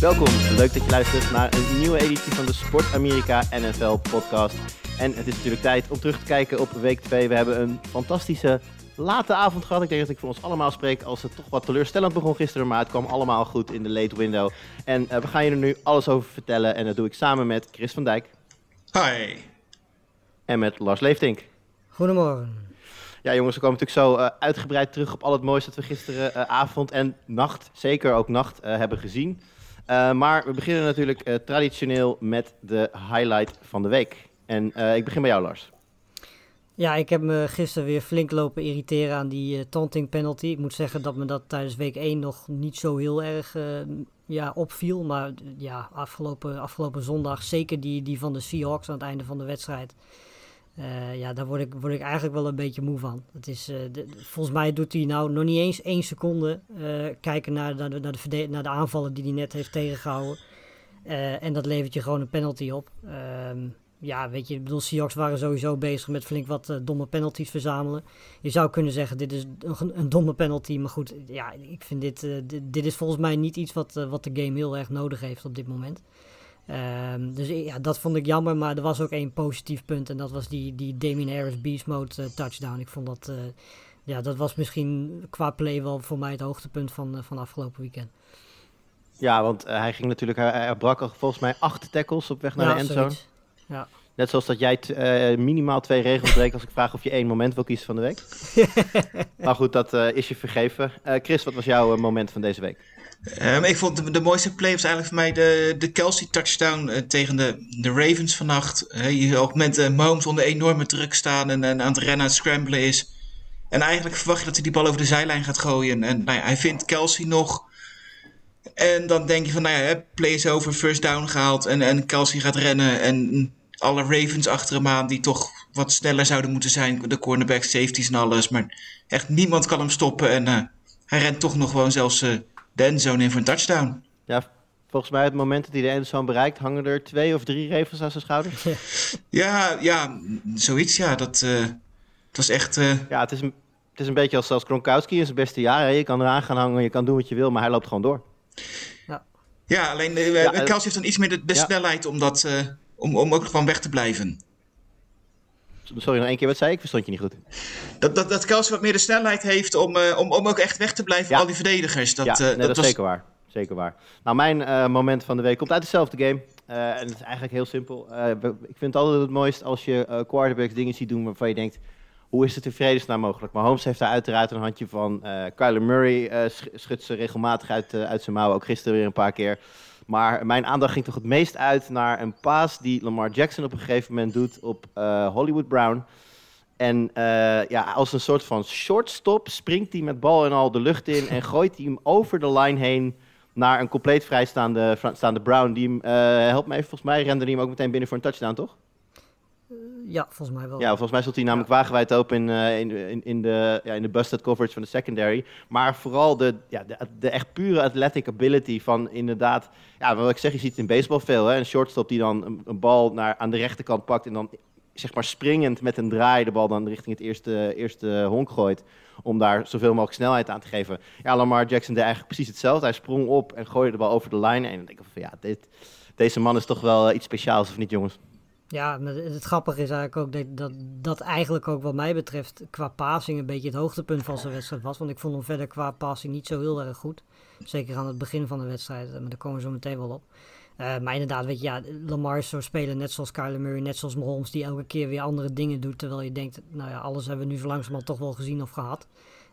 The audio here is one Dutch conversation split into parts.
Welkom, leuk dat je luistert naar een nieuwe editie van de Sport Amerika NFL podcast. En het is natuurlijk tijd om terug te kijken op week 2. We hebben een fantastische late avond gehad. Ik denk dat ik voor ons allemaal spreek als het toch wat teleurstellend begon gisteren, maar het kwam allemaal goed in de late window. En eh, we gaan je er nu alles over vertellen en dat doe ik samen met Chris van Dijk Hi. en met Lars Leeftink. Goedemorgen. Ja jongens, we komen natuurlijk zo eh, uitgebreid terug op al het moois dat we gisteren eh, avond en nacht, zeker ook nacht, eh, hebben gezien. Eh, maar we beginnen natuurlijk eh, traditioneel met de highlight van de week. En eh, ik begin bij jou Lars. Ja, ik heb me gisteren weer flink lopen irriteren aan die taunting penalty. Ik moet zeggen dat me dat tijdens week 1 nog niet zo heel erg ja, opviel. Maar ja, afgelopen, afgelopen zondag, zeker die, die van de Seahawks aan het einde van de wedstrijd. Eh, ja, daar word ik, word ik eigenlijk wel een beetje moe van. Het is, eh, volgens mij doet hij nou nog niet eens één seconde eh, kijken naar, naar, de, naar, de aanvallen die hij net heeft tegengehouden. Eh, en dat levert je gewoon een penalty op. Ehm, ja, weet je, ik bedoel, Seahawks waren sowieso bezig met flink wat domme penalties verzamelen. Je zou kunnen zeggen, dit is een, een domme penalty. Maar goed, ja, ik vind dit, dit, dit is volgens mij niet iets wat, wat de game heel erg nodig heeft op dit moment. Ehm, dus ja, dat vond ik jammer. Maar er was ook één positief punt. En dat was die, die Damien Harris Beast Mode eh, touchdown. Ik vond dat, eh, ja, dat was misschien qua play wel voor mij het hoogtepunt van, eh, van afgelopen weekend. Ja, want hij ging natuurlijk, hij, hij brak al volgens mij acht tackles op weg naar Ja, de endzone. zoiets. Ja. Net zoals dat jij minimaal twee regels breekt als ik vraag of je één moment wil kiezen van de week. maar goed, dat is je vergeven. Chris, wat was jouw moment van deze week? Ehm, ik vond de, mooiste play was eigenlijk voor mij de, de Kelsey touchdown eh, tegen de, de Ravens vannacht. Eh, je op het moment uh, Mahomes onder enorme druk staan en, aan het rennen aan scramblen is. En eigenlijk verwacht je dat hij die bal over de zijlijn gaat gooien. En nou ja, hij vindt Kelsey nog. En dan denk je van, nou ja, play is over, first down gehaald. En, en Kelsey gaat rennen. En alle Ravens achter hem aan die toch wat sneller zouden moeten zijn. De cornerback, safeties en alles. Maar echt niemand kan hem stoppen. En uh, hij rent toch nog gewoon zelfs uh, de endzone in voor een touchdown. Ja, volgens mij het moment dat hij de endzone bereikt... hangen er twee of drie regels aan zijn schouder. Ja, ja, zoiets ja. Dat, uh, het was echt... uh, Ja, het is een, het is een beetje als, als Gronkowski in zijn beste jaren. Je kan eraan gaan hangen, je kan doen wat je wil, maar hij loopt gewoon door. Ja, alleen uh, ja, Kelsey heeft dan iets meer de, de ja. snelheid om, dat, uh, om, om ook gewoon weg te blijven. Sorry, nog één keer wat zei ik? Verstond je niet goed. Dat, dat, dat wat meer de snelheid heeft om, uh, om, om ook echt weg te blijven Ja. van al die verdedigers. Dat, ja, uh, nee, dat, dat was... zeker waar. Zeker waar. Nou, mijn uh, moment van de week komt uit dezelfde game. En het is eigenlijk heel simpel. Ik vind het altijd het mooist als je quarterbacks dingen ziet doen waarvan je denkt... Hoe is het in vredesnaam mogelijk? Maar Holmes heeft daar uiteraard een handje van. Kyler Murray schudt ze regelmatig uit, uit zijn mouwen. Ook gisteren weer een paar keer. Maar mijn aandacht ging toch het meest uit naar een paas die Lamar Jackson op een gegeven moment doet op uh, Hollywood Brown. En uh, ja, als een soort van shortstop springt hij met bal en al de lucht in en gooit hij hem over de line heen naar een compleet vrijstaande staande Brown. Die hem, uh, helpt me even, volgens mij rende hem ook meteen binnen voor een touchdown, toch? Ja, volgens mij wel. Ja, volgens mij stond hij namelijk ja. wagenwijd open in, uh, in, in, in, de, ja, in de busted coverage van de secondary. Maar vooral de, ja, de, de echt pure athletic ability van inderdaad... Ja, wat ik zeg, je ziet het in baseball veel. Hè? Een shortstop die dan een, een bal naar, aan de rechterkant pakt... en dan zeg maar springend met een draai de bal dan richting het eerste, eerste honk gooit... om daar zoveel mogelijk snelheid aan te geven. Ja, Lamar Jackson deed eigenlijk precies hetzelfde. Hij sprong op en gooide de bal over de lijn. En dan denk ik van ja, dit, deze man is toch wel iets speciaals, of niet jongens? Ja, het grappige is eigenlijk ook dat, dat dat eigenlijk ook wat mij betreft qua passing een beetje het hoogtepunt van zijn wedstrijd was. Want ik vond hem verder qua passing niet zo heel erg goed. Zeker aan het begin van de wedstrijd, maar daar komen we zo meteen wel op. Uh, maar inderdaad, weet je, ja, Lamar is zo spelen net zoals Kyler Murray, net zoals Mahomes, die elke keer weer andere dingen doet. Terwijl je denkt, nou ja, alles hebben we nu zo langzamerhand toch wel gezien of gehad.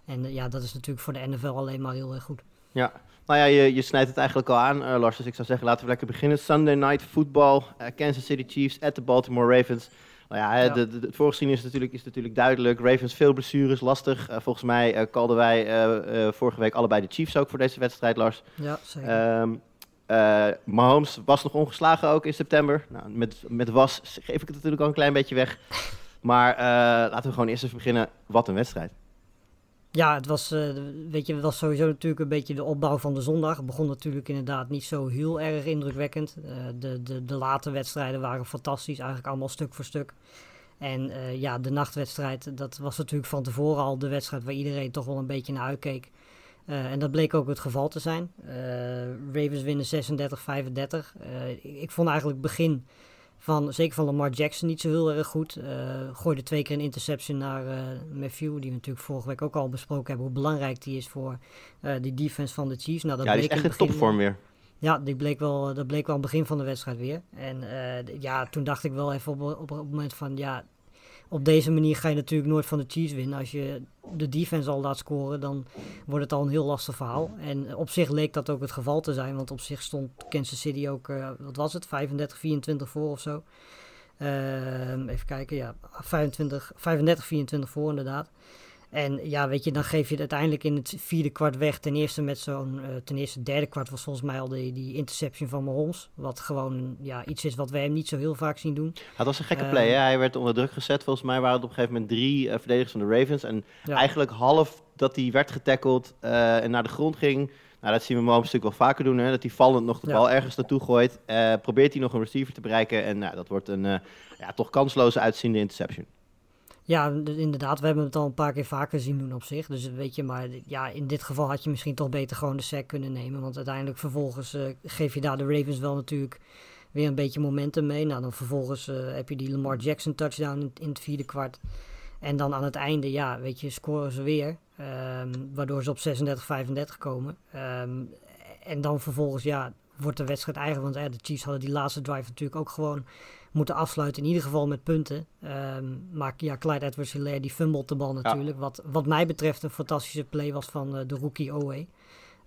En uh, ja, dat is natuurlijk voor de NFL alleen maar heel erg goed. Ja, nou ja, je, je snijdt het eigenlijk al aan, uh, Lars. Dus ik zou zeggen, laten we lekker beginnen. Sunday Night Football, uh, Kansas City Chiefs at de Baltimore Ravens. Nou ja, Ja. De, de, het voorgeschiedenis is natuurlijk, is natuurlijk duidelijk. Ravens veel blessures, lastig. Eh, volgens mij eh kalden wij eh, eh, vorige week allebei de Chiefs ook voor deze wedstrijd, Lars. Ja, zeker. Ehm eh, Mahomes was nog ongeslagen ook in september. Nou, met, met was geef ik het natuurlijk al een klein beetje weg. Maar eh, laten we gewoon eerst even beginnen. Wat een wedstrijd. Ja, het was, eh, weet je, was sowieso natuurlijk een beetje de opbouw van de zondag. Het begon natuurlijk inderdaad niet zo heel erg indrukwekkend. Eh, de, de, de late wedstrijden waren fantastisch, eigenlijk allemaal stuk voor stuk. En eh, ja, de nachtwedstrijd, dat was natuurlijk van tevoren al de wedstrijd waar iedereen toch wel een beetje naar uitkeek. En dat bleek ook het geval te zijn. Ravens winnen 36-35. Eh, ik- vond eigenlijk begin van, zeker van Lamar Jackson, niet zo heel erg goed. Eh gooide twee keer een interception naar eh, Matthew, die we natuurlijk vorige week ook al besproken hebben, hoe belangrijk die is voor eh die defense van de Chiefs. Nou, dat ja, die is echt in topvorm weer. ja, die bleek wel, dat bleek wel aan het begin van de wedstrijd weer. En ja, toen dacht ik wel even op, op, op het moment van, ja, op deze manier ga je natuurlijk nooit van de Chiefs winnen. Als je de defense al laat scoren, dan wordt het al een heel lastig verhaal. En op zich leek dat ook het geval te zijn, want op zich stond Kansas City ook, eh, wat was het, 35, 24 voor of zo. Ehm, even kijken, ja, 25, 35, 24 voor inderdaad. En ja, weet je, dan geef je het uiteindelijk in het vierde kwart weg. Ten eerste met zo'n, eh, ten eerste derde kwart was volgens mij al die, die interception van Mahomes. Wat gewoon ja, iets is wat wij hem niet zo heel vaak zien doen. Het was een gekke Ehm, play. Hè? Hij werd onder druk gezet. Volgens mij waren het op een gegeven moment drie eh, verdedigers van de Ravens. En Ja. eigenlijk half dat hij werd getackeld eh, en naar de grond ging. Nou, dat zien we Mahomes natuurlijk wel vaker doen. Hè? Dat hij vallend nog de Ja. bal ergens naartoe gooit. Eh, probeert hij nog een receiver te bereiken. En nou, dat wordt een eh, ja, toch kansloze uitziende interception. Ja, inderdaad. We hebben het al een paar keer vaker zien doen op zich. Dus weet je, maar ja, in dit geval had je misschien toch beter gewoon de sack kunnen nemen. Want uiteindelijk vervolgens eh, geef je daar de Ravens wel natuurlijk weer een beetje momentum mee. Nou, dan vervolgens eh, heb je die Lamar Jackson touchdown in, in het vierde kwart. En dan aan het einde, ja, weet je, scoren ze weer. ehm, waardoor ze op 36-35 komen. Ehm, en dan vervolgens, ja, wordt de wedstrijd eigenlijk... Want eh, de Chiefs hadden die laatste drive natuurlijk ook gewoon moeten afsluiten. In ieder geval met punten. Ehm, maar ja, Clyde Edwards-Hilaire die fumbelt de bal natuurlijk. Wat, wat mij betreft een fantastische play was van eh, de rookie Owe.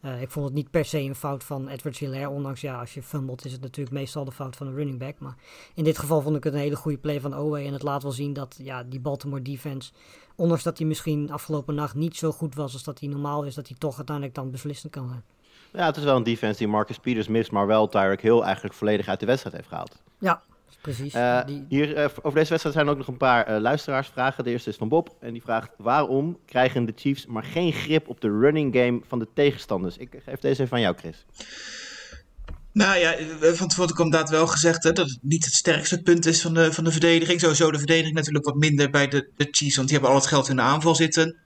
Eh, ik vond het niet per se een fout van Edwards-Hilaire. Ondanks, ja, als je fumbelt is het natuurlijk meestal de fout van de running back. Maar in dit geval vond ik het een hele goede play van Owe. En het laat wel zien dat ja, die Baltimore defense... Ondanks dat hij misschien afgelopen nacht niet zo goed was als dat hij normaal is... dat hij toch uiteindelijk dan beslissend kan zijn. Ja, het is wel een defense die Marcus Peters mist. Maar wel Tyreek Hill eigenlijk volledig uit de wedstrijd heeft gehaald. Ja, precies. Eh, die, Hier, eh, over deze wedstrijd zijn ook nog een paar eh, luisteraarsvragen. De eerste is van Bob. En die vraagt: waarom krijgen de Chiefs maar geen grip op de running game van de tegenstanders? Ik geef deze even aan jou, Chris. Nou ja, van tevoren komt inderdaad wel gezegd hè, dat het niet het sterkste punt is van de, van de verdediging. Sowieso de verdediging natuurlijk wat minder bij de, de Chiefs, want die hebben al het geld in de aanval zitten.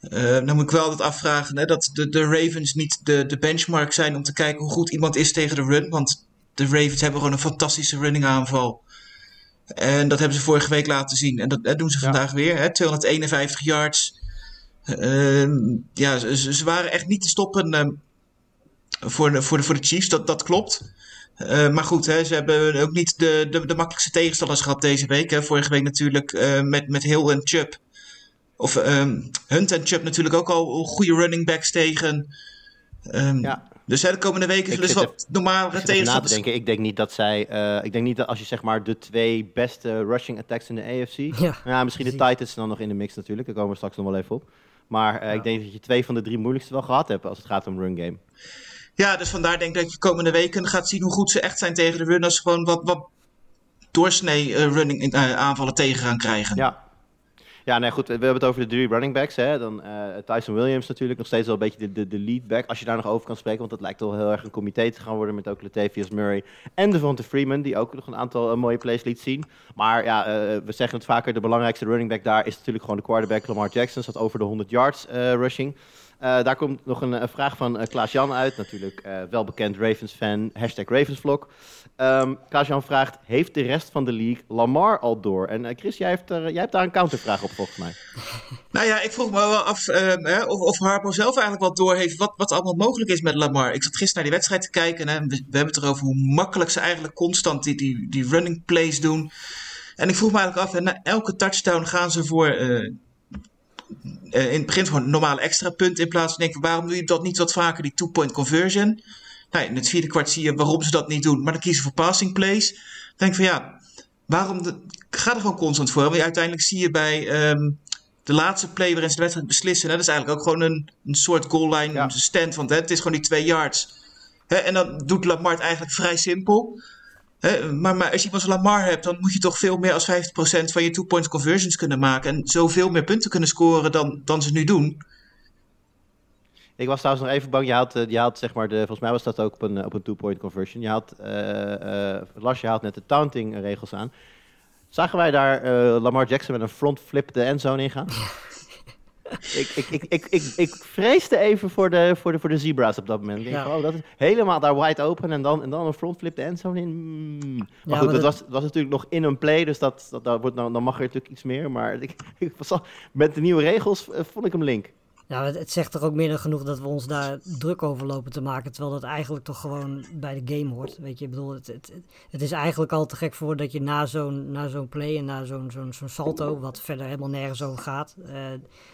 Eh dan moet ik wel dat afvragen hè, dat de, de Ravens niet de, de benchmark zijn om te kijken hoe goed iemand is tegen de run. Want de Ravens hebben gewoon een fantastische running aanval. En dat hebben ze vorige week laten zien. En dat, dat doen ze Ja. vandaag weer. Hè, 251 yards. Ehm, ja, ze, waren echt niet te stoppen ehm, voor, de, voor, de, voor de Chiefs. Dat, dat klopt. Eh, maar goed, hè, ze hebben ook niet de, de, de makkelijkste tegenstanders gehad deze week. Hè. Vorige week natuurlijk met, met Hill en Chubb. Of ehm, Hunt en Chubb natuurlijk ook al goede running backs tegen. Ehm, Ja. Dus hè, de komende weken zullen ze wat te tegenstanders. denken. Ik denk niet dat zij. eh, ik denk niet dat als je zeg maar de twee beste rushing attacks in de AFC. Ja, misschien de. Titans dan nog in de mix natuurlijk. Daar komen we straks nog wel even op. Maar eh, Ja. ik denk dat je twee van de drie moeilijkste wel gehad hebt als het gaat om run game. Ja, dus vandaar denk ik dat je komende weken gaat zien hoe goed ze echt zijn tegen de run. Als ze gewoon wat, wat doorsnee eh, running eh, aanvallen tegen gaan krijgen. Ja. Ja, nee, goed. We hebben het over de drie running backs. Hè. Dan eh, Tyson Williams natuurlijk nog steeds wel een beetje de, de, lead back. Als je daar nog over kan spreken. Want dat lijkt wel heel erg een comité te gaan worden met ook Latavius Murray. En Devonta Freeman, die ook nog een aantal eh, mooie plays liet zien. Maar ja, eh, we zeggen het vaker. De belangrijkste running back daar is natuurlijk gewoon de quarterback Lamar Jackson. Zat over de 100 yards rushing. Daar komt nog een, vraag van eh, Klaas-Jan uit. Natuurlijk eh welbekend Ravens-fan. Hashtag Ravensvlog. Klaas-Jan vraagt, heeft de rest van de league Lamar al door? En eh, Chris, jij hebt, er, jij hebt daar een countervraag op volgens mij. Nou ja, ik vroeg me wel af ehm, of, of Harpo zelf eigenlijk wel doorheeft wat, wat allemaal mogelijk is met Lamar. Ik zat gisteren naar die wedstrijd te kijken en we, hebben het erover hoe makkelijk ze eigenlijk constant die, die, die running plays doen. En ik vroeg me eigenlijk af, na elke touchdown gaan ze voor eh, eh, in het begin gewoon een normale extra punt in plaats van denken, waarom doe je dat niet wat vaker, die two-point conversion? Nou, in het vierde kwart zie je waarom ze dat niet doen, maar dan kiezen ze voor passing plays. Dan denk ik van ja, waarom de, ga er gewoon constant voor. Want uiteindelijk zie je bij ehm, de laatste play waarin ze de wedstrijd beslissen. Hè, dat is eigenlijk ook gewoon een, een soort goal line Ja. stand. Want hè, het is gewoon die twee yards. Hè, en dan doet Lamar het eigenlijk vrij simpel. Hè, maar, maar als je iemand als Lamar hebt, dan moet je toch veel meer als 50% van je two-point conversions kunnen maken. En zoveel meer punten kunnen scoren dan, dan ze nu doen. Ik was trouwens nog even bang. Je haalt, eh, je haalt zeg maar de, volgens mij was dat ook op een, eh, op een two-point conversion. Je haalt, eh, Lars, je haalt net de taunting regels aan. Zagen wij daar Lamar Jackson met een front flip de endzone ingaan? ik, ik, ik, ik, ik, ik vreesde even voor de, voor de, voor de zebra's op dat moment. Ik denk, oh, dat is helemaal daar wide open en dan, en dan een front flip de endzone in. Mm. Maar Ja, goed, maar dat dat- was, was natuurlijk nog in een play, dus dat, dat, dat wordt, nou, dan mag er natuurlijk iets meer. Maar ik, ik was al, met de nieuwe regels vond ik hem link. Ja, het, het zegt toch ook meer dan genoeg dat we ons daar druk over lopen te maken. Terwijl dat eigenlijk toch gewoon bij de game hoort. Weet je, ik bedoel, het, het, het is eigenlijk al te gek voor dat je na zo'n, zo'n play en na zo'n, zo'n, zo'n salto, wat verder helemaal nergens over gaat, eh,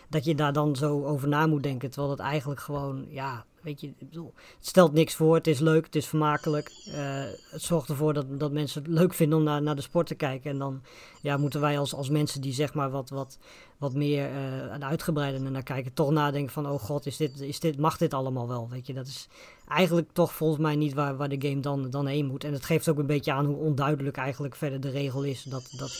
dat je daar dan zo over na moet denken. Terwijl dat eigenlijk gewoon, ja, weet je, ik bedoel, het stelt niks voor. Het is leuk, het is vermakelijk. Eh, het zorgt ervoor dat, dat mensen het leuk vinden om naar, naar de sport te kijken. En dan ja, moeten wij als, als mensen die zeg maar wat, wat, wat meer eh en uitgebreider naar kijken, toch nadenken van, oh god, is dit, is dit, mag dit allemaal wel? Weet je, dat is eigenlijk toch volgens mij niet waar, waar de game dan, dan heen moet. En het geeft ook een beetje aan hoe onduidelijk eigenlijk verder de regel is. Dat, dat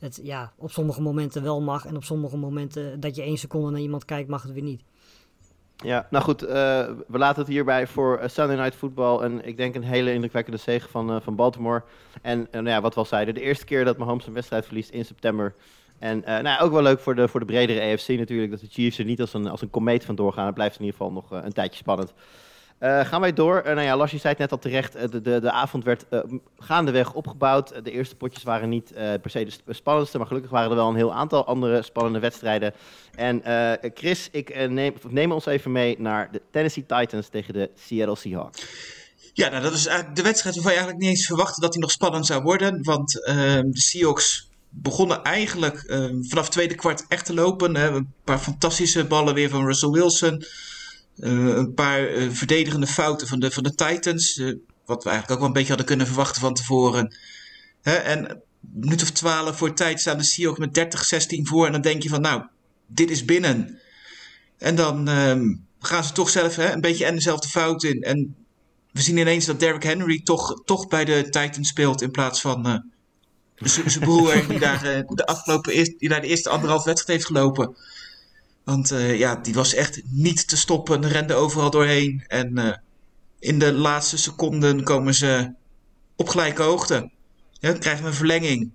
het ja, op sommige momenten wel mag en op sommige momenten dat je één seconde naar iemand kijkt, mag het weer niet. Ja, nou goed, eh, we laten het hierbij voor eh, Sunday Night Football. En ik denk een hele indrukwekkende zege van, van Baltimore. En nou ja, wat we al zeiden, de eerste keer dat Mahomes een wedstrijd verliest in september. En eh, nou ook wel leuk voor de, voor de bredere AFC natuurlijk, dat de Chiefs er niet als een, als een komeet van doorgaan. Het blijft in ieder geval nog eh, een tijdje spannend. Eh, gaan wij door. Nou ja, Lars, je zei het net al terecht. de, de, de avond werd gaandeweg opgebouwd. De eerste potjes waren niet per se de sp- spannendste. Maar gelukkig waren er wel een heel aantal andere spannende wedstrijden. En Chris, ik neem, ons even mee naar de Tennessee Titans tegen de Seattle Seahawks. Ja, nou, dat is de wedstrijd waarvan je eigenlijk niet eens verwachtte dat hij nog spannend zou worden. Want ehm, de Seahawks begonnen eigenlijk ehm, vanaf het tweede kwart echt te lopen. Hè. Een paar fantastische ballen weer van Russell Wilson. Eh, een paar eh, verdedigende fouten van de, van de Titans. eh, wat we eigenlijk ook wel een beetje hadden kunnen verwachten van tevoren. Hè, en een minuut of twaalf voor tijd staan de Seahawks met 30-16 voor. En dan denk je van, nou, dit is binnen. En dan ehm, gaan ze toch zelf hè, een beetje en dezelfde fout in. En we zien ineens dat Derrick Henry toch, toch bij de Titans speelt in plaats van zijn broer die daar, eh, de afgelopen eerst, die daar de eerste anderhalf wedstrijd heeft gelopen. Want eh, ja, die was echt niet te stoppen, rende overal doorheen. En eh, in de laatste seconden komen ze op gelijke hoogte. Ja, dan krijgen we een verlenging.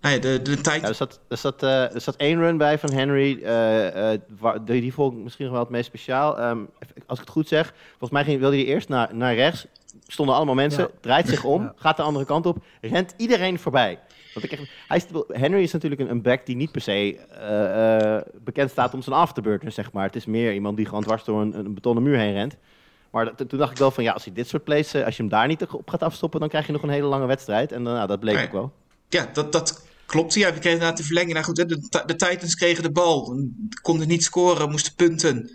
Nou ja, de, de Titans... Ja, er, zat, er, zat, eh, er zat één run bij van Henry. eh, eh, waar- die, die vond ik misschien nog wel het meest speciaal. Ehm, als ik het goed zeg, volgens mij ging, wilde hij eerst naar, naar rechts. Stonden allemaal mensen, Ja. draait zich om, Ja. gaat de andere kant op, rent iedereen voorbij. Want ik echt, hij is, Henry is natuurlijk een, een back die niet per se eh, eh, bekend staat om zijn afterburner, zeg maar. Het is meer iemand die gewoon dwars door een, een betonnen muur heen rent. Maar dat- toen dacht ik wel van, ja, als hij dit soort plays, eh, als je hem daar niet op gaat afstoppen, dan krijg je nog een hele lange wedstrijd. En nou, dat bleek ook wel. Ja, dat, dat klopt. Ja, we kregen inderdaad de verlenging. Nou goed, de, de Titans kregen de bal. Konden niet scoren, moesten punten.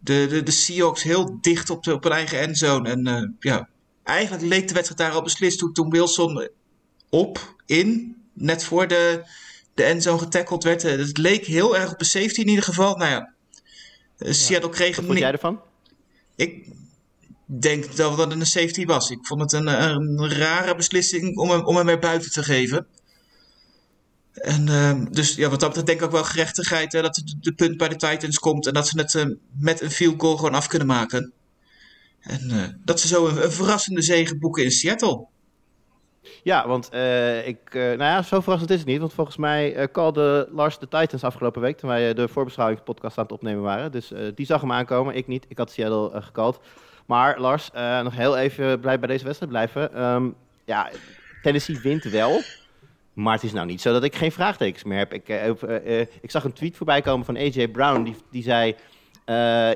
De, de, de Seahawks heel dicht op, de, op hun eigen endzone. En eh, ja, eigenlijk leek de wedstrijd daar al beslist toen, toen Wilson op, in, net voor de, de endzone getackled werd. Eh, Het leek heel erg op een safety in ieder geval. Nou ja, eh, Seattle kreeg Wat vond jij ervan? Ik denk dat het een safety was. Ik vond het een, een rare beslissing om hem, om hem er buiten te geven. En ehm, dus ja, wat dat betreft denk ik ook wel gerechtigheid hè, dat de, de punt bij de Titans komt en dat ze het eh, met een field goal gewoon af kunnen maken. En eh, dat ze zo een, een verrassende zege boeken in Seattle. Ja, want eh, ik, eh, nou ja, zo verrassend is het niet. Want volgens mij callde Lars de Titans afgelopen week, toen wij de voorbeschouwingspodcast aan het opnemen waren. Dus die zag hem aankomen, ik niet. Ik had Seattle gecallt. Maar Lars, nog heel even blij bij deze wedstrijd blijven. Ehm, ja, Tennessee wint wel. Maar het is nou niet zo dat ik geen vraagtekens meer heb. Ik, ik zag een tweet voorbij komen van AJ Brown. Die, die zei...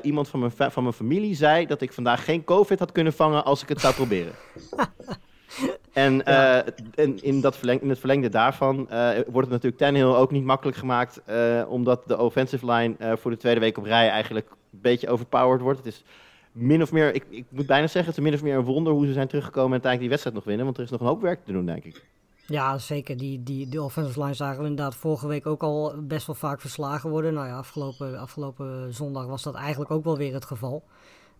iemand van mijn, van mijn familie zei dat ik vandaag geen COVID had kunnen vangen als ik het zou proberen. En, eh, en in, dat verleng, in het verlengde daarvan eh, wordt het natuurlijk Tannehill ook niet makkelijk gemaakt. eh, omdat de offensive line eh, voor de tweede week op rij eigenlijk een beetje overpowered wordt. Het is min of meer, ik, ik moet bijna zeggen, het is min of meer een wonder hoe ze zijn teruggekomen en uiteindelijk die wedstrijd nog winnen. Want er is nog een hoop werk te doen, denk ik. Ja, zeker. Die, die, die offensive line zagen we inderdaad vorige week ook al best wel vaak verslagen worden. Nou ja, afgelopen, afgelopen zondag was dat eigenlijk ook wel weer het geval.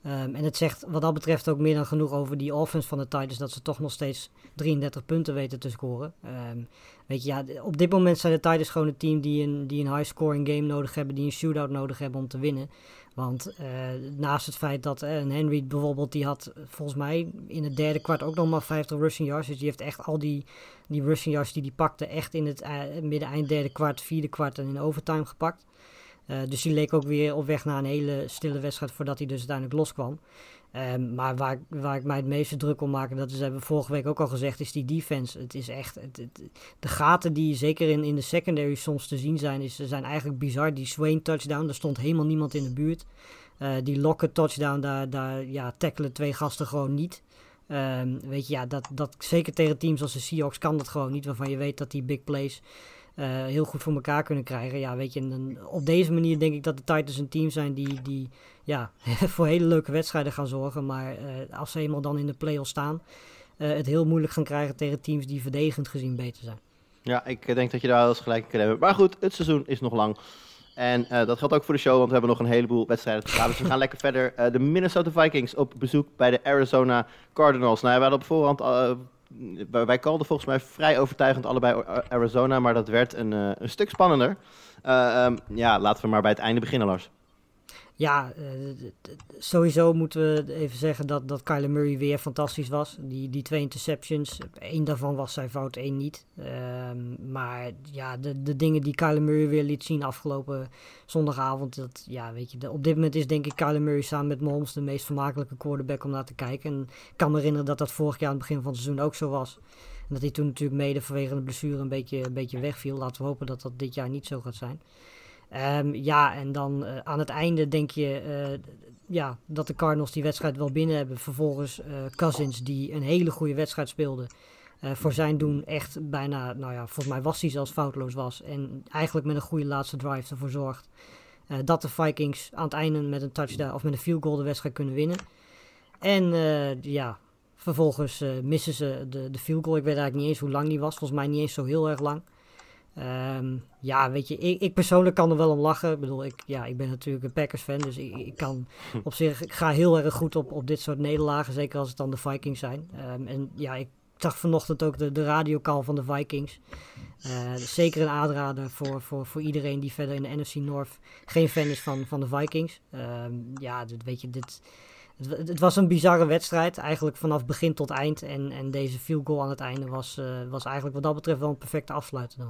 Ehm, en het zegt wat dat betreft ook meer dan genoeg over die offense van de Titans. Dat ze toch nog steeds 33 punten weten te scoren. Ehm, weet je, ja, op dit moment zijn de Titans gewoon een team die een, die een high scoring game nodig hebben. Die een shootout nodig hebben om te winnen. Want uh, naast het feit dat uh, Henry bijvoorbeeld, die had volgens mij in het derde kwart ook nog maar 50 rushing yards. Dus die heeft echt al die, die rushing yards die die pakte echt in het uh, midden-eind derde kwart, vierde kwart en in overtime gepakt. Uh, dus die leek ook weer op weg naar een hele stille wedstrijd voordat hij dus uiteindelijk loskwam. Um, maar waar, waar ik mij het meeste druk om maak, en dat is, hebben we vorige week ook al gezegd, is die defense. Het is echt, het, de gaten die zeker in, in de secondary soms te zien zijn, is, zijn eigenlijk bizar. Die Swain touchdown, daar stond helemaal niemand in de buurt. Uh, die Lockett touchdown, daar, daar ja, tackelen twee gasten gewoon niet. Um, weet je, ja, dat, dat, zeker tegen teams als de Seahawks kan dat gewoon niet, waarvan je weet dat die big plays heel goed voor elkaar kunnen krijgen. Ja, weet je, en dan, op deze manier denk ik dat de Titans een team zijn die, die ja, voor hele leuke wedstrijden gaan zorgen. Maar uh, als ze eenmaal dan in de play-offs staan, uh, het heel moeilijk gaan krijgen tegen teams die verdedigend gezien beter zijn. Ja, ik denk dat je daar wel eens gelijk in kan hebben. Maar goed, het seizoen is nog lang. En dat geldt ook voor de show, want we hebben nog een heleboel wedstrijden te gaan. Dus we gaan lekker verder. De Minnesota Vikings op bezoek bij de Arizona Cardinals. Nou, we hadden op voorhand wij kalden volgens mij vrij overtuigend allebei Arizona, maar dat werd een, uh, een stuk spannender. Uh, um, ja, laten we maar bij het einde beginnen, Lars. Ja, uh, sowieso moeten we even zeggen dat, dat Kyler Murray weer fantastisch was. Die, die twee interceptions, één daarvan was zijn fout, één niet. Um, maar ja, de, de dingen die Kyler Murray weer liet zien afgelopen zondagavond. Dat, ja, weet je, op dit moment is denk ik Kyler Murray samen met Mahomes de meest vermakelijke quarterback om naar te kijken. En ik kan me herinneren dat dat vorig jaar aan het begin van het seizoen ook zo was. En dat hij toen natuurlijk mede vanwege de blessure een beetje, een beetje wegviel. Laten we hopen dat dat dit jaar niet zo gaat zijn. Um, ja, en dan uh, aan het einde denk je uh, ja, dat de Cardinals die wedstrijd wel binnen hebben. Vervolgens uh, Cousins, die een hele goede wedstrijd speelde. voor zijn doen echt bijna, nou ja, volgens mij was hij zelfs foutloos was. En eigenlijk met een goede laatste drive ervoor zorgt dat de Vikings aan het einde met een touchdown of met een field goal de wedstrijd kunnen winnen. En ja, vervolgens missen ze de, de field goal. Ik weet eigenlijk niet eens hoe lang die was. Volgens mij niet eens zo heel erg lang. Um, ja, weet je, ik, ik, persoonlijk kan er wel om lachen. Ik bedoel, ik, ja, ik ben natuurlijk een Packers-fan, dus ik, ik, kan op zich, ik ga heel erg goed op, op dit soort nederlagen, zeker als het dan de Vikings zijn. Um, en ja, ik zag vanochtend ook de, de radiocall van de Vikings. Uh, zeker een aanrader voor, voor, voor iedereen die verder in de NFC North geen fan is van, van de Vikings. Um, ja, dit, weet je, dit, het, het, was een bizarre wedstrijd, eigenlijk vanaf begin tot eind. En, en deze field goal aan het einde was, uh, was eigenlijk wat dat betreft wel een perfecte afsluiter.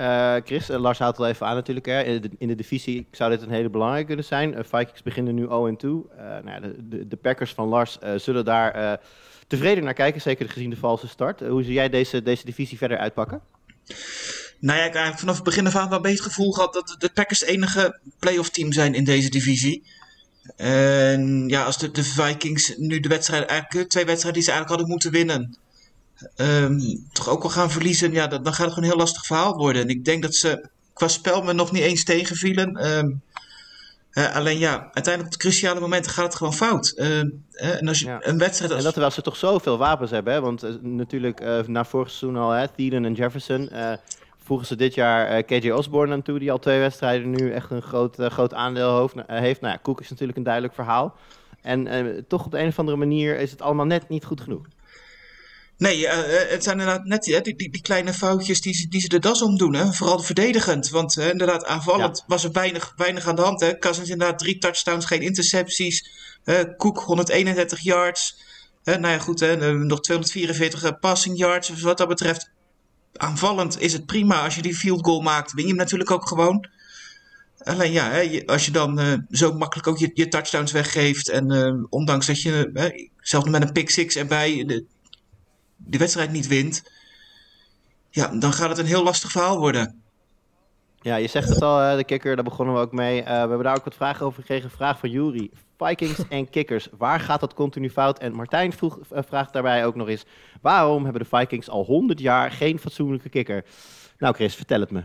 Uh, Chris, uh, Lars houdt al even aan natuurlijk. Hè. In, de, in de divisie zou dit een hele belangrijke kunnen zijn. Uh, Vikings beginnen nu 0-2. nou ja, de, de, de, Packers van Lars zullen daar tevreden naar kijken, zeker gezien de valse start. hoe zie jij deze, deze divisie verder uitpakken? Nou ja, ik heb eigenlijk vanaf het begin af wel een beetje het gevoel gehad dat de Packers het enige playoff team zijn in deze divisie. En ja, als de, de Vikings nu de wedstrijden, eigenlijk twee wedstrijden die ze eigenlijk hadden moeten winnen, um, toch ook al gaan verliezen, ja, dan, dan gaat het gewoon een heel lastig verhaal worden. En ik denk dat ze qua spel me nog niet eens tegenvielen. Um, uh, alleen ja, uiteindelijk op de cruciale momenten gaat het gewoon fout. Uh, en als je ja. een wedstrijd als... En dat terwijl ze toch zoveel wapens hebben, hè? want uh, natuurlijk na vorig seizoen al, hè, Thielen en Jefferson, voegen ze dit jaar KJ Osborne aan toe, die al twee wedstrijden nu echt een groot, groot aandeel hoofd, heeft. Nou ja, Cook is natuurlijk een duidelijk verhaal. En toch op de een of andere manier is het allemaal net niet goed genoeg. Nee, uh, het zijn inderdaad net die, die, die, kleine foutjes die ze, die ze de das om doen. Hè? Vooral verdedigend. Want uh, inderdaad, aanvallend ja. was er weinig, weinig aan de hand. Hè? Cousins inderdaad drie touchdowns, geen intercepties. Uh, Cook 131 yards. nou ja, goed, hè? nog 244 passing yards. Dus wat dat betreft, aanvallend is het prima. Als je die field goal maakt, win je hem natuurlijk ook gewoon. Alleen ja, hè, als je dan zo makkelijk ook je, je touchdowns weggeeft. En ondanks dat je, zelfs met een pick six erbij... De, de wedstrijd niet wint, ja, dan gaat het een heel lastig verhaal worden. Ja, je zegt het al, de kikker, daar begonnen we ook mee. Uh, we hebben daar ook wat vragen over gekregen. Vraag van Jury. Vikings en kikkers, waar gaat dat continu fout? En Martijn vroeg, uh, vraagt daarbij ook nog eens... waarom hebben de Vikings al 100 jaar geen fatsoenlijke kikker? Nou Chris, vertel het me.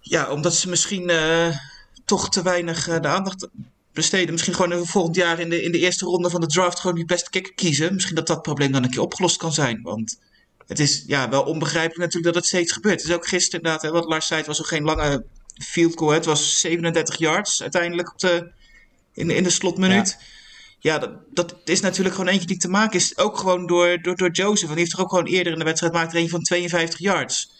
Ja, omdat ze misschien uh, toch te weinig de aandacht besteden. Misschien gewoon volgend jaar in de, in de eerste ronde van de draft gewoon die beste kikker kiezen. Misschien dat dat probleem dan een keer opgelost kan zijn. Want het is ja, wel onbegrijpelijk natuurlijk dat het steeds gebeurt. Het is ook gisteren inderdaad, hè, wat Lars zei, het was ook geen lange field goal. hè. Het was 37 yards uiteindelijk op de, in, de- in de slotminuut. Ja, dat, dat is natuurlijk gewoon eentje die te maken is. Ook gewoon door, door, door Joseph. Want die heeft er ook gewoon eerder in de wedstrijd maakt er van 52 yards.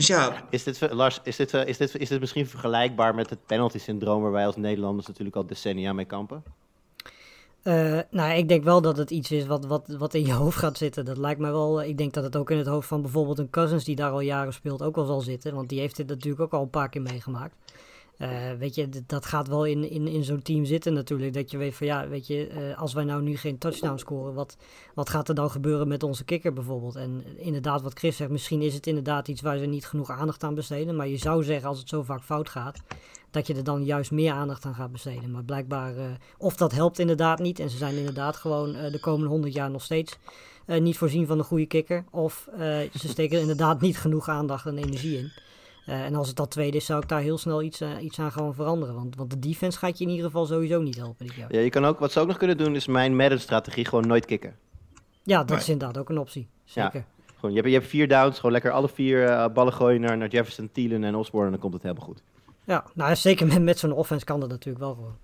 Dus ja, Is dit, Lars, is dit, eh, is, dit, is dit misschien vergelijkbaar met het penalty-syndroom waar wij als Nederlanders natuurlijk al decennia mee kampen? Eh, nou, ik denk wel dat het iets is wat, wat, wat in je hoofd gaat zitten. Dat lijkt mij wel. Ik denk dat het ook in het hoofd van bijvoorbeeld een Cousins die daar al jaren speelt ook wel zal zitten. Want die heeft dit natuurlijk ook al een paar keer meegemaakt. Eh, weet je, dat gaat wel in, in, in zo'n team zitten natuurlijk. Dat je weet van ja, weet je, eh, als wij nou nu geen touchdown scoren, wat, wat gaat er dan gebeuren met onze kikker bijvoorbeeld? En inderdaad, wat Chris zegt, misschien is het inderdaad iets waar ze niet genoeg aandacht aan besteden. Maar je zou zeggen, als het zo vaak fout gaat, dat je er dan juist meer aandacht aan gaat besteden. Maar blijkbaar, eh, of dat helpt inderdaad niet. En ze zijn inderdaad gewoon de komende honderd jaar nog steeds niet voorzien van een goede kikker. Of ze steken er inderdaad niet genoeg aandacht en energie in. Eh, en als het dat tweede is, zou ik daar heel snel iets, eh, iets aan gaan veranderen. Want, want de defense gaat je in ieder geval sowieso niet helpen dit jaar. Ja, je kan ook, wat ze ook nog kunnen doen is mijn Madden-strategie gewoon nooit kicken. Ja, dat Nee. is inderdaad ook een optie. Zeker. Gewoon, je, hebt, je hebt vier downs, gewoon lekker alle vier eh, ballen gooien naar, naar Jefferson, Thielen en Osborne en dan komt het helemaal goed. Ja, nou zeker met, met zo'n offense kan dat natuurlijk wel gewoon.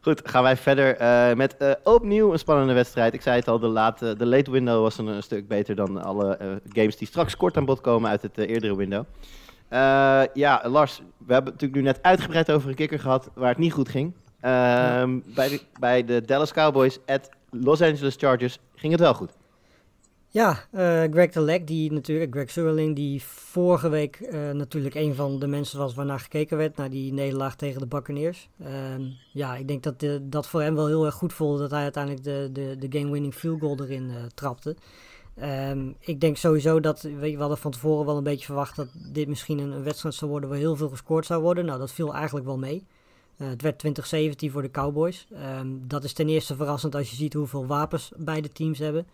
Goed, gaan wij verder eh, met eh, opnieuw een spannende wedstrijd. Ik zei het al, de, late, de late window was een, een stuk beter dan alle eh, games die straks kort aan bod komen uit het eerdere window. Eh, ja, Lars, we hebben het natuurlijk nu net uitgebreid over een kikker gehad waar het niet goed ging. Ehm, bij, de, bij de Dallas Cowboys at Los Angeles Chargers ging het wel goed. Ja, eh, Greg de Lek, die natuurlijk, Greg Surling, die vorige week eh, natuurlijk een van de mensen was waarnaar gekeken werd, naar die nederlaag tegen de Buccaneers. Ehm, ja, ik denk dat de, dat voor hem wel heel erg goed voelde dat hij uiteindelijk de, de, de game-winning field goal erin trapte. Ehm, ik denk sowieso dat, we hadden van tevoren wel een beetje verwacht dat dit misschien een, wedstrijd zou worden waar heel veel gescoord zou worden. Nou, dat viel eigenlijk wel mee. Eh, het werd 2017 voor de Cowboys. Ehm, dat is ten eerste verrassend als je ziet hoeveel wapens beide teams hebben.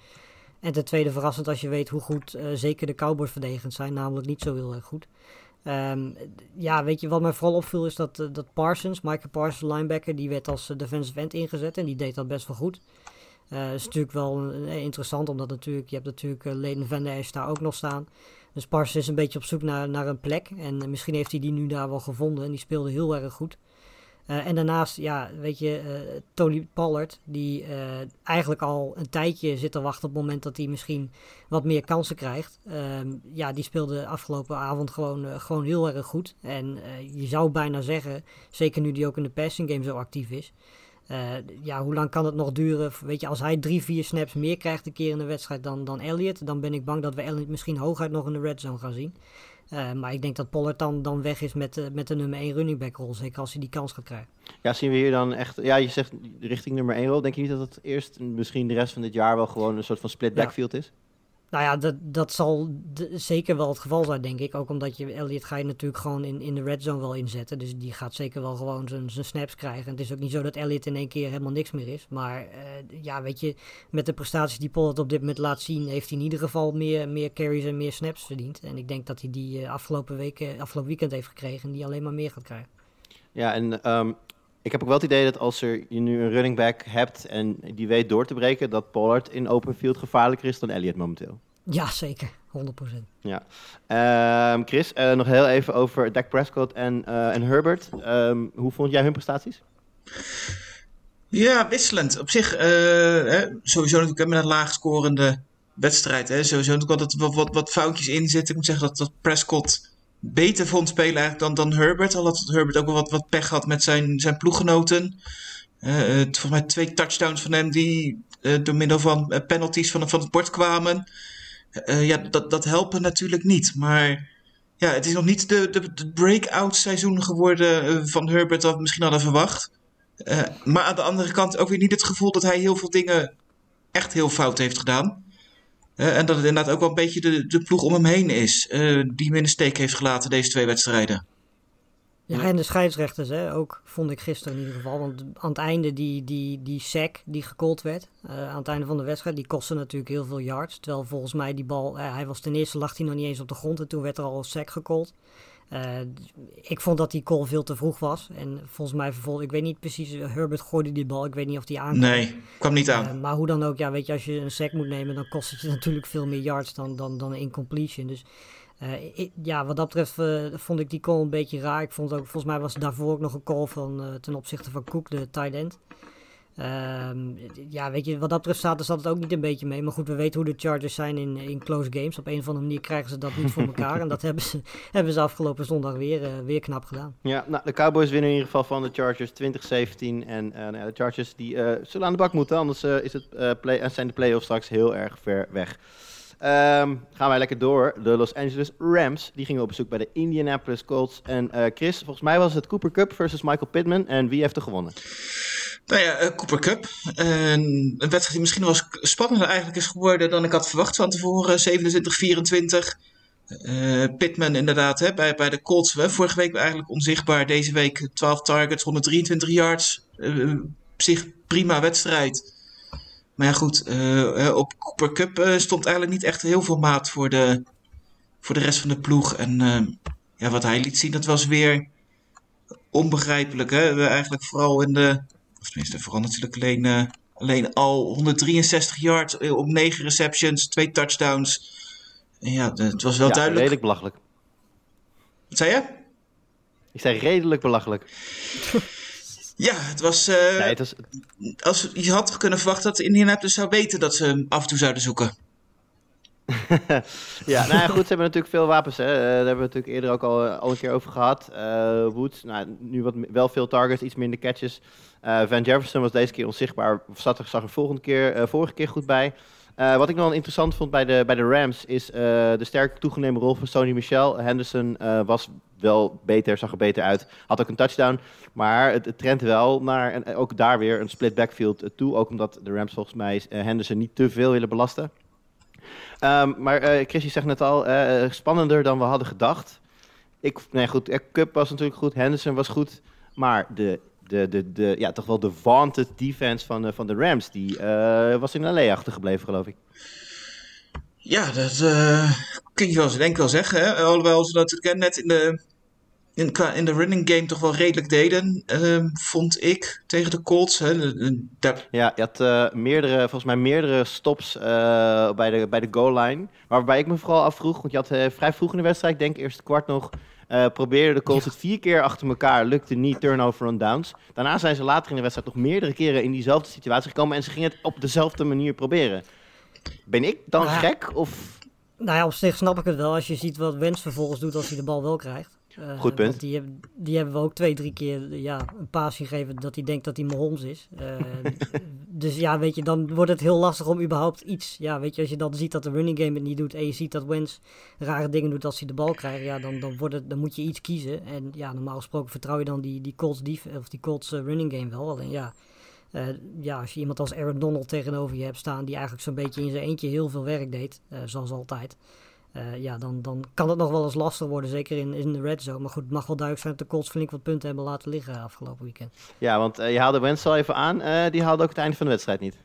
En ten tweede verrassend als je weet hoe goed eh, zeker de Cowboys verdedigend zijn, namelijk niet zo heel erg goed. Ehm, ja, weet je, wat mij vooral opviel is dat, eh, dat Parsons, Michael Parsons, linebacker, die werd als defensive end ingezet en die deed dat best wel goed. Eh is natuurlijk wel eh, interessant, omdat natuurlijk, je hebt natuurlijk uh, Leden van der daar ook nog staan. Dus Parsons is een beetje op zoek naar, naar een plek en eh, misschien heeft hij die nu daar wel gevonden en die speelde heel erg goed. Uh, en daarnaast, ja, weet je, uh, Tony Pollard, die uh, eigenlijk al een tijdje zit te wachten op het moment dat hij misschien wat meer kansen krijgt. Um, ja, die speelde afgelopen avond gewoon, uh, gewoon heel erg goed. En je zou bijna zeggen, zeker nu die ook in de passing game zo actief is. Uh, ja, hoe lang kan het nog duren? Weet je, als hij drie, vier snaps meer krijgt een keer in de wedstrijd dan, dan Elliott, dan ben ik bang dat we Elliott misschien hooguit nog in de red zone gaan zien. Uh, maar ik denk dat Pollard dan, dan weg is met, uh, met de nummer 1 running back rol. Zeker als hij die kans gaat krijgen. Ja, zien we hier dan echt... Ja, je zegt richting nummer 1 rol. Denk je niet dat het eerst, misschien de rest van dit jaar wel gewoon een soort van split backfield ja. is? Nou ja, dat, dat zal zeker wel het geval zijn, denk ik. Ook omdat je Elliot ga je natuurlijk gewoon in, in de red zone wel inzetten. Dus die gaat zeker wel gewoon zijn, snaps krijgen. En het is ook niet zo dat Elliot in één keer helemaal niks meer is. Maar uh, ja, weet je, met de prestaties die Pollard op dit moment laat zien, heeft hij in ieder geval meer, meer carries en meer snaps verdiend. En ik denk dat hij die uh, afgelopen, week, afgelopen weekend heeft gekregen en die alleen maar meer gaat krijgen. Ja, en um, ik heb ook wel het idee dat als er, je nu een running back hebt en die weet door te breken, dat Pollard in open field gevaarlijker is dan Elliott momenteel. Ja, zeker. 100%. Ja. Um, Chris, uh, nog heel even over Dak Prescott en, uh, en Herbert. Um, hoe vond jij hun prestaties? Ja, wisselend. Op zich, uh, hè, sowieso natuurlijk met een laag scorende wedstrijd. Hè. Sowieso natuurlijk altijd wat, wat, wat foutjes in zitten. Ik moet zeggen dat, dat Prescott beter vond spelen dan, dan Herbert. Al had Herbert ook wel wat, wat pech gehad met zijn, zijn ploeggenoten. volgens mij twee touchdowns van hem die door middel van penalties van, van het bord kwamen. Uh, ja, dat, dat helpen natuurlijk niet. Maar ja, het is nog niet de, de, de breakout seizoen geworden uh, van Herbert dat we misschien hadden verwacht. Uh, maar aan de andere kant ook weer niet het gevoel dat hij heel veel dingen echt heel fout heeft gedaan. En dat het inderdaad ook wel een beetje de, de ploeg om hem heen is. die hem in de steek heeft gelaten deze twee wedstrijden. Ja, en de scheidsrechters hè, ook, vond ik gisteren in ieder geval. Want aan het einde die, die, die sack die gecallt werd, uh, aan het einde van de wedstrijd, die kostte natuurlijk heel veel yards. Terwijl volgens mij die bal, uh, hij was ten eerste lag hij nog niet eens op de grond en toen werd er al een sack gecallt. Eh, ik vond dat die call veel te vroeg was. En volgens mij vervolg, ik weet niet precies, Herbert gooide die bal. Ik weet niet of die aankwam. Nee, kwam niet aan. Eh, maar hoe dan ook, ja, weet je, als je een sack moet nemen, dan kost het je natuurlijk veel meer yards dan, dan, dan een incompletion. Dus eh, ik- ja, wat dat betreft eh, vond ik die call een beetje raar. Ik vond ook, volgens mij was daarvoor ook nog een call van, eh, ten opzichte van Cook, de tight end. Ehm, ja, weet je, wat dat betreft staat zat het ook niet een beetje mee. Maar goed, we weten hoe de Chargers zijn in, in close games. Op een of andere manier krijgen ze dat niet voor elkaar. en dat hebben ze, hebben ze afgelopen zondag weer, eh, weer knap gedaan. Ja, nou, de Cowboys winnen in ieder geval van de Chargers 2017. En eh, nou ja, de Chargers die, eh, zullen aan de bak moeten, anders is het, play, zijn de playoffs straks heel erg ver weg. Ehm, gaan wij lekker door. De Los Angeles Rams die gingen op bezoek bij de Indianapolis Colts. En Chris, volgens mij was het Cooper Cup versus Michael Pittman. En wie heeft er gewonnen? Nou ja, eh, Cooper Cup. Een, wedstrijd die misschien wel spannender eigenlijk is geworden dan ik had verwacht van tevoren. 27-24. Eh Pittman inderdaad, hè, bij, bij de Colts. Hè, vorige week eigenlijk onzichtbaar. Deze week 12 targets, 123 yards. Op zich prima wedstrijd. Maar ja goed, op Cooper Cup stond eigenlijk niet echt heel veel maat voor de, voor de rest van de ploeg. En ja, wat hij liet zien, dat was weer onbegrijpelijk. Hè? Eigenlijk vooral in de of tenminste, vooral natuurlijk alleen, eh, alleen al 163 yards eh, op 9 receptions, 2 touchdowns. En ja, het was wel ja, duidelijk. redelijk belachelijk. Wat zei je? Ik zei redelijk belachelijk. Ja, het was. eh, Nee, het was, als, je had kunnen verwachten dat Indianapolis zou weten dat ze hem af en toe zouden zoeken. ja, nou ja, goed, ze hebben natuurlijk veel wapens. Hè. Eh, daar hebben we natuurlijk eerder ook al, al een keer over gehad. Eh Woods, nou, nu wat, wel veel targets, iets minder catches. Eh, Van Jefferson was deze keer onzichtbaar. Zat er, zag er volgende keer, eh, vorige keer goed bij. Eh, wat ik nog wel interessant vond bij de, bij de Rams is eh, de sterk toegenomen rol van Sony Michel. Henderson eh, was wel beter, zag er beter uit. Had ook een touchdown. Maar het, het trendt wel naar, en ook daar weer, een split backfield eh, toe. Ook omdat de Rams volgens mij eh, Henderson niet te veel willen belasten. Ehm, maar eh Chris, je zegt net al, eh, spannender dan we hadden gedacht. Ik, nee goed, eh, Cup was natuurlijk goed, Henderson was goed. Maar de, de, de, de, ja, toch wel de vaunted defense van, van de Rams, die eh, was in LA achtergebleven geloof ik. Ja, dat eh, kun je wel denk ik wel zeggen. Hè? Alhoewel ze natuurlijk net in de, in, in de running game toch wel redelijk deden, ehm, vond ik, tegen de Colts. Hè? De- de- daar- Ja, je had eh, meerdere, volgens mij meerdere stops eh, bij, de, bij de goal line. Waarbij ik me vooral afvroeg, want je had eh, vrij vroeg in de wedstrijd, ik denk eerst het kwart nog, eh probeerde de Colts het vier keer achter elkaar, lukte niet, turnover on downs. Daarna zijn ze later in de wedstrijd nog meerdere keren in diezelfde situatie gekomen en ze gingen het op dezelfde manier proberen. Ben ik dan Ja. gek of... Nou ja, op zich snap ik het wel als je ziet wat Wens vervolgens doet als hij de bal wel krijgt. Eh, Goed punt. Die, hebben- die hebben we ook twee, drie keer ja, een paas gegeven dat hij denkt dat hij Mahomes is. Eh, dus ja, weet je, dan wordt het heel lastig om überhaupt iets... Ja, weet je, als je dan ziet dat de running game het niet doet en je ziet dat Wens rare dingen doet als hij de bal krijgt, ja, dan, dan, wordt het, dan moet je iets kiezen. En ja, normaal gesproken vertrouw je dan die, die Colts, def- of die Colts eh, running game wel. Alleen ja, ja, als je iemand als Aaron Donald tegenover je hebt staan die eigenlijk zo'n beetje in zijn eentje heel veel werk deed, zoals altijd. Eh, ja, dan, dan kan het nog wel eens lastig worden, zeker in, in de red zone. Maar goed, het mag wel duidelijk zijn dat de Colts flink wat punten hebben laten liggen afgelopen weekend. Ja, want eh, je haalde Wentz al even aan, eh, die haalde ook het einde van de wedstrijd niet.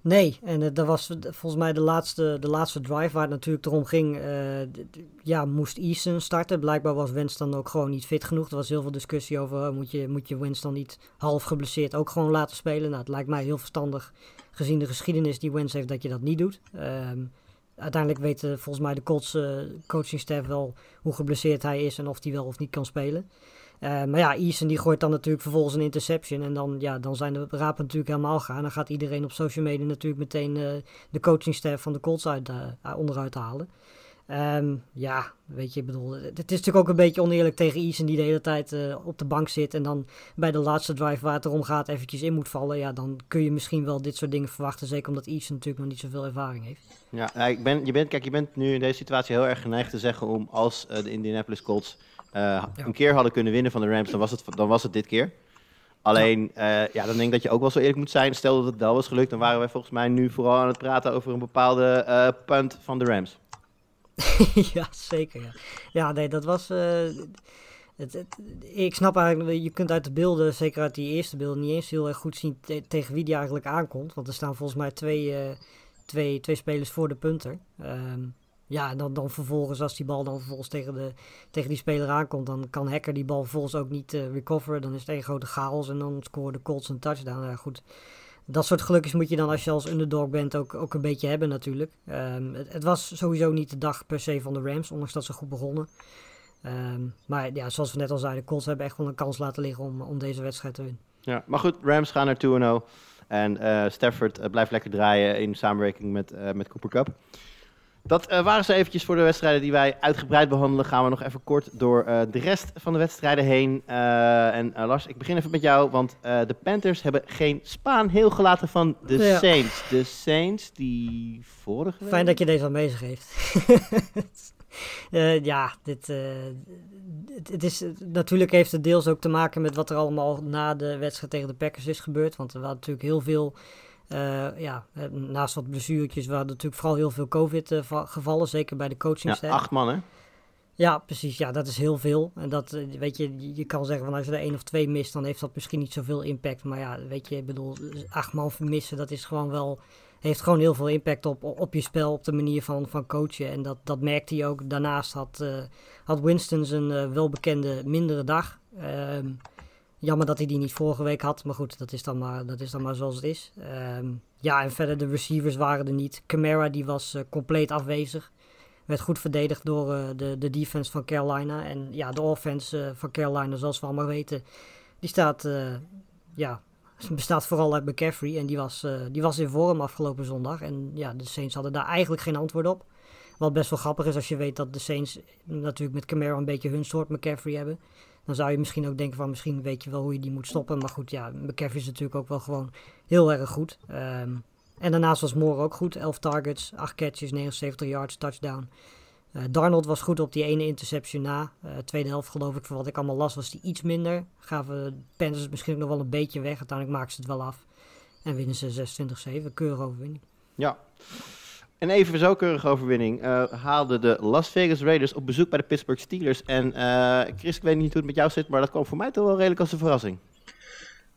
Nee, en dat was volgens mij de laatste, de laatste drive waar het natuurlijk erom ging. ja, moest Eason starten. Blijkbaar was Wens dan ook gewoon niet fit genoeg. Er was heel veel discussie over, moet je, moet je Wens dan niet half geblesseerd ook gewoon laten spelen? Nou, het lijkt mij heel verstandig, gezien de geschiedenis die Wens heeft, dat je dat niet doet. Ehm, uiteindelijk weet eh, volgens mij de Colts eh, coachingstaf wel hoe geblesseerd hij is en of hij wel of niet kan spelen. Eh, maar ja, Eason die gooit dan natuurlijk vervolgens een interception. En dan, ja, dan zijn de rapen natuurlijk helemaal gaan. Dan gaat iedereen op social media natuurlijk meteen eh, de coachingstaf van de Colts uit, onderuit halen. Ehm, ja, weet je, ik bedoel, het is natuurlijk ook een beetje oneerlijk tegen Eason die de hele tijd eh, op de bank zit. En dan bij de laatste drive waar het erom gaat eventjes in moet vallen. Ja, dan kun je misschien wel dit soort dingen verwachten. Zeker omdat Eason natuurlijk nog niet zoveel ervaring heeft. Ja, ik ben, je bent, kijk, je bent nu in deze situatie heel erg geneigd te zeggen om als eh, de Indianapolis Colts eh, een keer hadden kunnen winnen van de Rams, dan was het, dan was het dit keer. Alleen, ja. ja, dan denk ik dat je ook wel zo eerlijk moet zijn. Stel dat het wel was gelukt, dan waren wij volgens mij nu vooral aan het praten over een bepaalde punt van de Rams. ja, zeker. Ja. ja, nee, dat was. eh, het, ik snap eigenlijk, je kunt uit de beelden, zeker uit die eerste beelden, niet eens heel erg goed zien te- tegen wie die eigenlijk aankomt. Want er staan volgens mij twee, eh, twee, twee spelers voor de punter. Ehm, ja, en dan, dan vervolgens, als die bal dan vervolgens tegen, de, tegen die speler aankomt, dan kan Hacker die bal vervolgens ook niet uh, recoveren. Dan is het één grote chaos en dan scoren de Colts een touchdown. Ja, goed. Dat soort gelukjes moet je dan als je als underdog bent ook, ook een beetje hebben natuurlijk. Um, het, het, was sowieso niet de dag per se van de Rams, ondanks dat ze goed begonnen. Um, maar ja, zoals we net al zeiden, de Colts hebben echt wel een kans laten liggen om, om deze wedstrijd te winnen. Ja, maar goed, Rams gaan naar 2-0. En uh, Stafford uh, blijft lekker draaien in samenwerking met, uh, met Cooper Cup. Dat waren ze eventjes voor de wedstrijden die wij uitgebreid behandelen. Gaan we nog even kort door de rest van de wedstrijden heen. en Lars, ik begin even met jou, want de Panthers hebben geen Spaan heel gelaten van de ja. Saints. De Saints die vorige week... Fijn dat je deze al bezig heeft. Ja, dit, het, het, is, natuurlijk heeft het deels ook te maken met wat er allemaal na de wedstrijd tegen de Packers is gebeurd. Want er waren natuurlijk heel veel, uh, ja, naast wat blessuretjes, waren natuurlijk vooral heel veel COVID-gevallen, zeker bij de coachingstaf. Ja, acht man hè? Ja, precies. Ja, dat is heel veel. En dat, weet je, je kan zeggen van als je er één of twee mist, dan heeft dat misschien niet zoveel impact. Maar ja, weet je, ik bedoel, acht man vermissen, dat is gewoon wel heeft gewoon heel veel impact op, op je spel, op de manier van, van coachen. En dat, dat merkte hij ook. Daarnaast had, uh, had Winston zijn uh, welbekende mindere dag. Um, jammer dat hij die niet vorige week had. Maar goed, dat is dan maar, dat is dan maar zoals het is. Um, ja, en verder de receivers waren er niet. Camara die was uh, compleet afwezig. Werd goed verdedigd door de, de defense van Carolina. En ja, de offense van Carolina, zoals we allemaal weten, die staat ja, bestaat vooral uit McCaffrey. En die was, die was in vorm afgelopen zondag. En ja, de Saints hadden daar eigenlijk geen antwoord op. Wat best wel grappig is als je weet dat de Saints natuurlijk met Camaro een beetje hun soort McCaffrey hebben. Dan zou je misschien ook denken van misschien weet je wel hoe je die moet stoppen. Maar goed, ja, McCaffrey is natuurlijk ook wel gewoon heel erg goed. Um, en daarnaast was Moore ook goed. 11 targets, 8 catches, 79 yards, touchdown. Uh, Darnold was goed op die ene interception na. Uh, tweede helft geloof ik, voor wat ik allemaal las, was die iets minder. Gaven de Panthers misschien nog wel een beetje weg. Uiteindelijk maken ze het wel af. En winnen ze 26-7. Keurige overwinning. Ja. En even zo keurige overwinning. Uh, haalden de Las Vegas Raiders op bezoek bij de Pittsburgh Steelers. En Chris, ik weet niet hoe het met jou zit, maar dat kwam voor mij toch wel redelijk als een verrassing.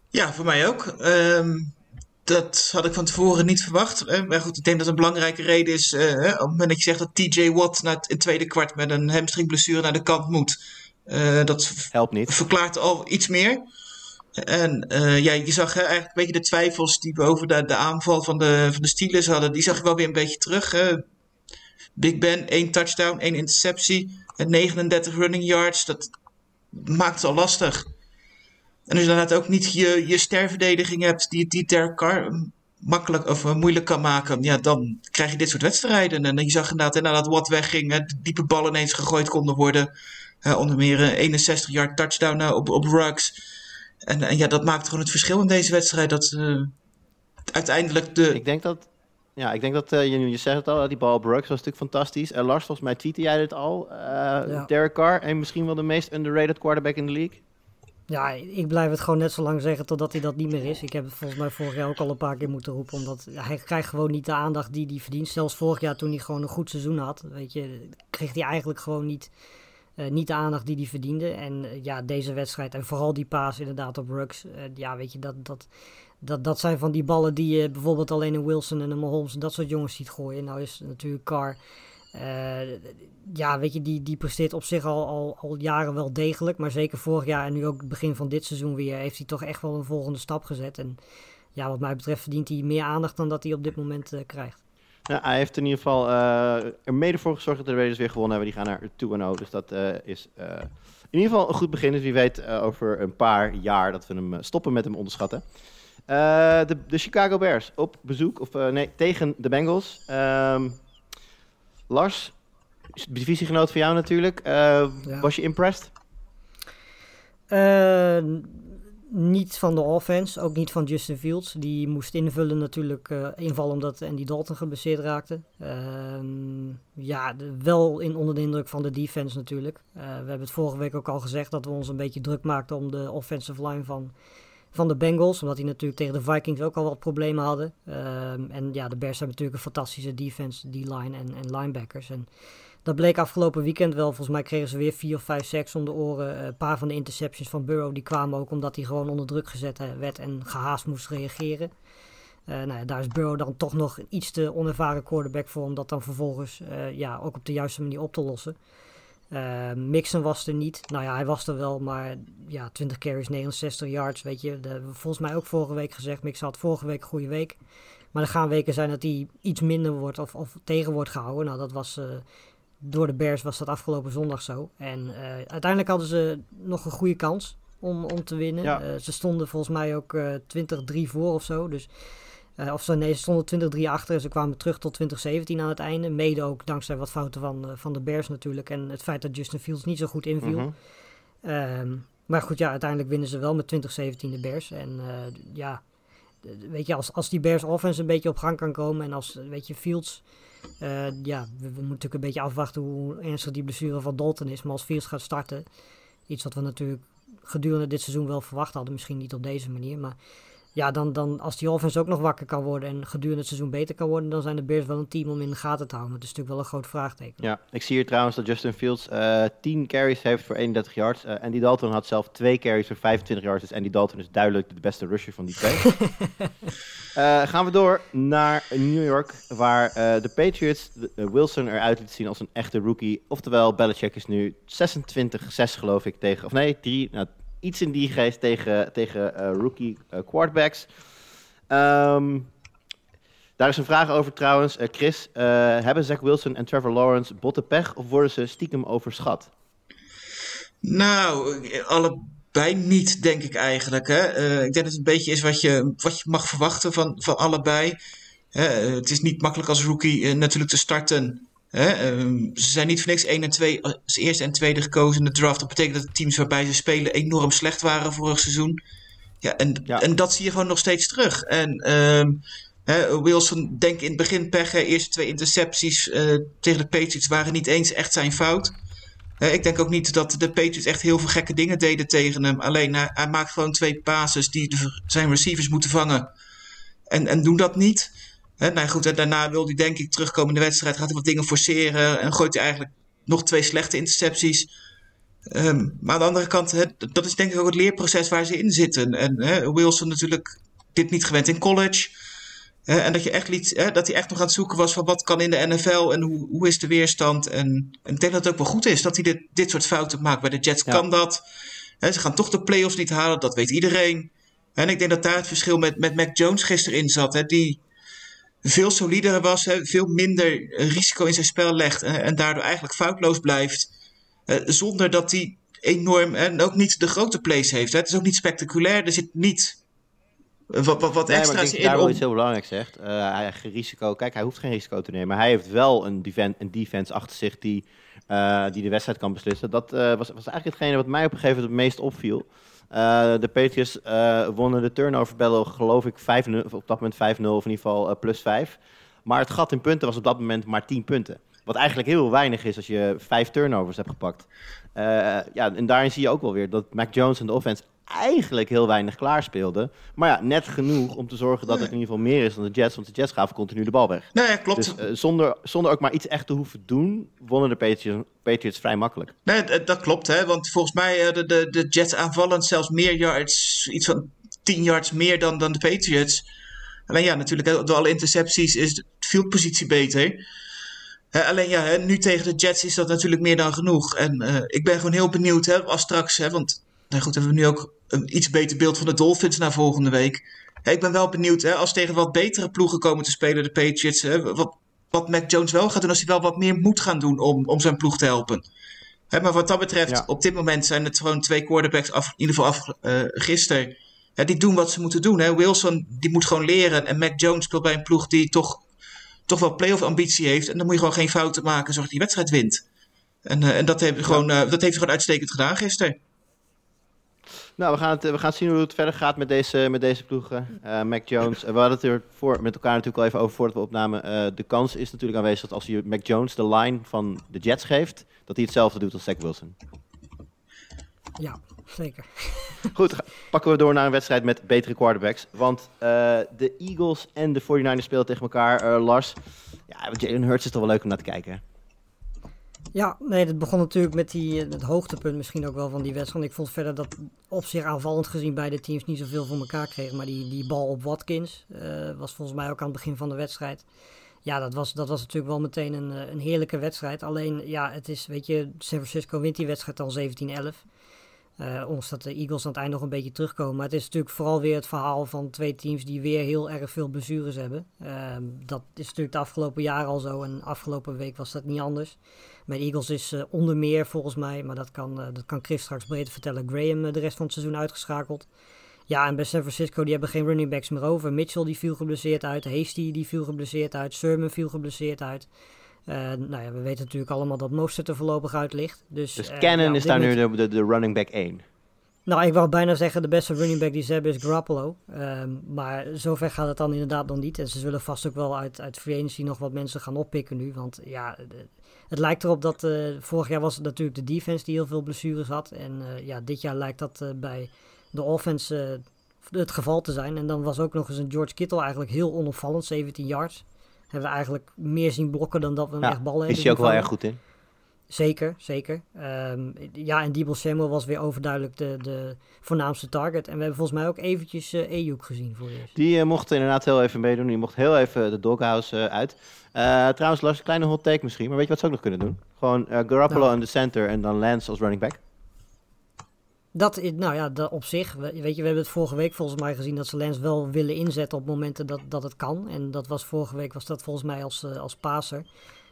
Ja, voor mij ook. Um, dat had ik van tevoren niet verwacht. Maar goed, ik denk dat een belangrijke reden is uh, op het moment dat je zegt dat TJ Watt na het, tweede kwart met een hamstringblessure naar de kant moet. Uh, dat helpt niet. Verklaart al iets meer. En uh, ja, je zag eigenlijk een beetje de twijfels die we over de, aanval van de, van de Steelers hadden. Die zag ik wel weer een beetje terug. Hè. Big Ben, één touchdown, één interceptie. En 39 running yards. Dat maakt het al lastig. En als je inderdaad ook niet je, je sterverdediging hebt die, die Derek Carr makkelijk of moeilijk kan maken, ja, dan krijg je dit soort wedstrijden. En je zag inderdaad, nadat wat wegging, de diepe ballen ineens gegooid konden worden. Onder meer een 61 yard touchdown op, op Ruggs. En, en, ja, dat maakt gewoon het verschil in deze wedstrijd. Dat uh, uiteindelijk de. Ik denk dat. Ja, ik denk dat je, je zegt het al, die bal Ruggs was natuurlijk fantastisch. En Lars, volgens mij tweette jij dit al. Ja. Derek Carr en misschien wel de meest underrated quarterback in de league. Ja, ik blijf het gewoon net zo lang zeggen totdat hij dat niet meer is. Ik heb het volgens mij vorig jaar ook al een paar keer moeten roepen. Omdat hij krijgt gewoon niet de aandacht die hij verdient. Zelfs vorig jaar toen hij gewoon een goed seizoen had. Weet je, kreeg hij eigenlijk gewoon niet, uh, niet de aandacht die hij verdiende. En uh, ja, deze wedstrijd en vooral die paas inderdaad op Ruggs. Uh, ja, weet je, dat, dat, dat, dat zijn van die ballen die je bijvoorbeeld alleen een Wilson en een Mahomes en dat soort jongens ziet gooien. Nou is natuurlijk Carr ja, weet je, die, die presteert op zich al, al, al jaren wel degelijk. Maar zeker vorig jaar en nu ook begin van dit seizoen weer... heeft hij toch echt wel een volgende stap gezet. En ja, wat mij betreft verdient hij meer aandacht dan dat hij op dit moment krijgt. Ja, hij heeft in ieder geval uh, er mede voor gezorgd dat de Raiders weer gewonnen hebben. Die gaan naar 2-0, dus dat is in ieder geval een goed begin. Dus wie weet over een paar jaar dat we hem stoppen met hem onderschatten. de, de Chicago Bears op bezoek, of nee, tegen de Bengals. Um, Lars, divisiegenoot van jou natuurlijk. Ja. Was je impressed? Niet van de offense, ook niet van Justin Fields. Die moest invullen natuurlijk, uh, invallen omdat Andy Dalton geblesseerd raakte. Ehm, ja, wel in onder de indruk van de defense natuurlijk. we hebben het vorige week ook al gezegd dat we ons een beetje druk maakten om de offensive line van van de Bengals. Omdat die natuurlijk tegen de Vikings ook al wat problemen hadden. Um, en ja, de Bears hebben natuurlijk een fantastische defense, D-line en, en linebackers. En dat bleek afgelopen weekend wel. Volgens mij kregen ze weer vier of vijf sacks om de oren. Een paar van de interceptions van Burrow die kwamen ook omdat hij gewoon onder druk gezet werd en gehaast moest reageren. Uh, nou ja, daar is Burrow dan toch nog iets te onervaren quarterback voor om dat dan vervolgens ja, ook op de juiste manier op te lossen. Uh, Mixon was er niet. Nou ja, hij was er wel, maar ja, 20 carries, 69 yards, weet je. Dat volgens mij ook vorige week gezegd. Mixon had vorige week een goede week. Maar er gaan weken zijn dat hij iets minder wordt of, of tegen wordt gehouden. Nou, dat was door de Bears was dat afgelopen zondag zo. En uiteindelijk hadden ze nog een goede kans om, om te winnen. Ja. ze stonden volgens mij ook 20-3 voor of zo. Dus of ze, nee, ze stonden 20-3 achter en ze kwamen terug tot 2017 aan het einde. Mede ook dankzij wat fouten van, van de Bears natuurlijk. En het feit dat Justin Fields niet zo goed inviel. Mm -hmm. maar goed, ja, uiteindelijk winnen ze wel met 2017 de Bears. En ja, weet je, als, als die Bears offense een beetje op gang kan komen. En als, weet je, Fields... ja, we, we, moeten natuurlijk een beetje afwachten hoe ernstig die blessure van Dalton is. Maar als Fields gaat starten, iets wat we natuurlijk gedurende dit seizoen wel verwacht hadden. Misschien niet op deze manier, maar ja, dan, dan als die offense ook nog wakker kan worden en gedurende het seizoen beter kan worden, dan zijn de Bears wel een team om in de gaten te houden. Dat is natuurlijk wel een groot vraagteken. Ja, ik zie hier trouwens dat Justin Fields uh, eh, 10 carries heeft voor 31 yards. Uh, Andy Dalton had zelf 2 carries voor 25 yards. Dus Andy Dalton is duidelijk de beste rusher van die twee. uh, gaan we door naar New York, waar de Patriots Wilson eruit liet zien als een echte rookie. Oftewel, Belichick is nu 26-6 geloof ik tegen, of nee, 3, nou, iets in die geest tegen, tegen uh, rookie uh, quarterbacks. Um, daar is een vraag over trouwens. Uh, Chris, hebben Zach Wilson en Trevor Lawrence botte pech of worden ze stiekem overschat? Nou, allebei niet, denk ik eigenlijk. Hè? ik denk dat het een beetje is wat je, wat je mag verwachten van, van allebei. het is niet makkelijk als rookie natuurlijk te starten Ehm, ze zijn niet voor niks 1 en 2 als eerste en tweede gekozen in de draft. Dat betekent dat de teams waarbij ze spelen enorm slecht waren vorig seizoen. Ja, en, en dat zie je gewoon nog steeds terug. En um, Wilson, denk in het begin pech. Eerste twee intercepties uh, tegen de Patriots waren niet eens echt zijn fout. ik denk ook niet dat de Patriots echt heel veel gekke dingen deden tegen hem. Alleen hij, hij maakt gewoon twee passes die de, zijn receivers moeten vangen. En, en doen dat niet. Hè, nou goed, en daarna wil hij denk ik terugkomen in de wedstrijd. Gaat hij wat dingen forceren. En gooit hij eigenlijk nog twee slechte intercepties. Um, maar aan de andere kant, hè, dat is denk ik ook het leerproces waar ze in zitten. En hè, Wilson natuurlijk dit niet gewend in college. Hè, en dat, je echt liet, hè, dat hij echt nog aan het zoeken was van wat kan in de NFL en hoe, hoe is de weerstand. En, en ik denk dat het ook wel goed is dat hij dit, dit soort fouten maakt. Bij de Jets kan dat. Hè, ze gaan toch de playoffs niet halen, dat weet iedereen. En ik denk dat daar het verschil met, met Mac Jones gisteren in zat. Hè, die, veel solider was, hè, veel minder risico in zijn spel legt en, en daardoor eigenlijk foutloos blijft. Uh, zonder dat hij enorm en ook niet de grote plays heeft. Hè. Het is ook niet spectaculair. Er zit niet wat, wat, wat extra's in. Daar wil iets heel belangrijk zegt. Uh, hij risico. Kijk, hij hoeft geen risico te nemen. Maar hij heeft wel een, defense, een defense achter zich die, uh, die de wedstrijd kan beslissen. Dat was, was eigenlijk hetgene wat mij op een gegeven moment het meest opviel. Uh, de Patriots uh, wonnen de turnover battle, geloof ik, 5 op dat moment 5-0, of in ieder geval uh, plus 5. Maar het gat in punten was op dat moment maar 10 punten. Wat eigenlijk heel weinig is als je vijf turnovers hebt gepakt. ja, en daarin zie je ook wel weer dat Mac Jones en de offense eigenlijk heel weinig klaarspeelde. Maar ja, net genoeg om te zorgen dat het in ieder geval meer is dan de Jets. Want de Jets gaven continu de bal weg. Nee, klopt. Dus zonder, zonder ook maar iets echt te hoeven doen, wonnen de Patriots, Patriots vrij makkelijk. Nee, dat klopt. Hè? Want volgens mij de, de, de Jets aanvallen zelfs meer yards, iets van 10 yards meer dan, dan de Patriots. Alleen ja, natuurlijk, door alle intercepties is de fieldpositie beter. Alleen ja, nu tegen de Jets is dat natuurlijk meer dan genoeg. En uh, ik ben gewoon heel benieuwd hè, als straks, hè, want nou goed, hebben we nu ook een iets beter beeld van de Dolphins na volgende week. ik ben wel benieuwd hè, als tegen wat betere ploegen komen te spelen, de Patriots. Hè, wat, wat Mac Jones wel gaat doen, als hij wel wat meer moet gaan doen om, om zijn ploeg te helpen. Hè, maar wat dat betreft, op dit moment zijn het gewoon twee quarterbacks, af, in ieder geval af, uh, gisteren. Die doen wat ze moeten doen. Hè. Wilson die moet gewoon leren. En Mac Jones speelt bij een ploeg die toch, toch wel playoff ambitie heeft. En dan moet je gewoon geen fouten maken zodat hij wedstrijd wint. En, uh, en dat, heeft gewoon, uh, dat heeft hij gewoon uitstekend gedaan gisteren. Nou, we gaan, het, we gaan zien hoe het verder gaat met deze, met deze ploegen. Uh, Mac Jones, we hadden het er voor, met elkaar natuurlijk al even over voordat we opnamen. Uh, de kans is natuurlijk aanwezig dat als je Mac Jones de line van de Jets geeft, dat hij hetzelfde doet als Zach Wilson. Ja, zeker. Goed, pakken we door naar een wedstrijd met betere quarterbacks. Want uh, de Eagles en de 49ers spelen tegen elkaar. Lars, ja, Jalen Hurts is toch wel leuk om naar te kijken. Ja, nee, dat begon natuurlijk met die, eh, het hoogtepunt misschien ook wel van die wedstrijd. Ik vond verder dat op zich aanvallend gezien beide teams niet zoveel voor elkaar kregen. Maar die, die bal op Watkins uh, was volgens mij ook aan het begin van de wedstrijd. Ja, dat was, dat was natuurlijk wel meteen een, een heerlijke wedstrijd. Alleen, ja, het is, weet je, San Francisco wint die wedstrijd al 17-11. Uh, ondanks dat de Eagles aan het eind nog een beetje terugkomen. Maar het is natuurlijk vooral weer het verhaal van twee teams die weer heel erg veel blessures hebben. Uh, dat is natuurlijk de afgelopen jaren al zo. En afgelopen week was dat niet anders. De Eagles is uh, onder meer volgens mij, maar dat kan, uh, dat kan Chris straks beter vertellen, Graham de rest van het seizoen uitgeschakeld. Ja, en bij San Francisco die hebben geen running backs meer over. Mitchell die viel geblesseerd uit. Hasty die viel geblesseerd uit. Sermon viel geblesseerd uit. Uh, nou ja, we weten natuurlijk allemaal dat Mostert er voorlopig uit ligt. Dus, dus uh, Cannon is daar nu de, de, de, running back 1. Nou, ik wou bijna zeggen de beste running back die ze hebben is Garoppolo. Um, maar zover gaat het dan inderdaad nog niet. En ze zullen vast ook wel uit, uit free agency nog wat mensen gaan oppikken nu. Want ja, de, het lijkt erop dat uh, vorig jaar was het natuurlijk de defense die heel veel blessures had. En ja, dit jaar lijkt dat bij de offense het geval te zijn. En dan was ook nog eens een George Kittle eigenlijk heel onopvallend, 17 yards hebben we eigenlijk meer zien blokken dan dat we hem ja, echt ballen is hij ook wel erg goed in. Zeker, zeker. Um, ja, en Debo Samuel was weer overduidelijk de, de voornaamste target. En we hebben volgens mij ook eventjes uh, Ayuk gezien voor eerst. Die uh, mocht inderdaad heel even meedoen. Die mocht heel even de doghouse uh, uit. trouwens, Lars, een kleine hot take misschien. Maar weet je wat ze ook nog kunnen doen? Gewoon Garoppolo Nou. in de center en dan Lance als running back. Dat, is- nou ja, dat op zich. we- Weet je, we hebben het vorige week volgens mij gezien dat ze Lens wel willen inzetten op momenten dat, dat het kan. En dat was vorige week was dat volgens mij als, eh, als paser.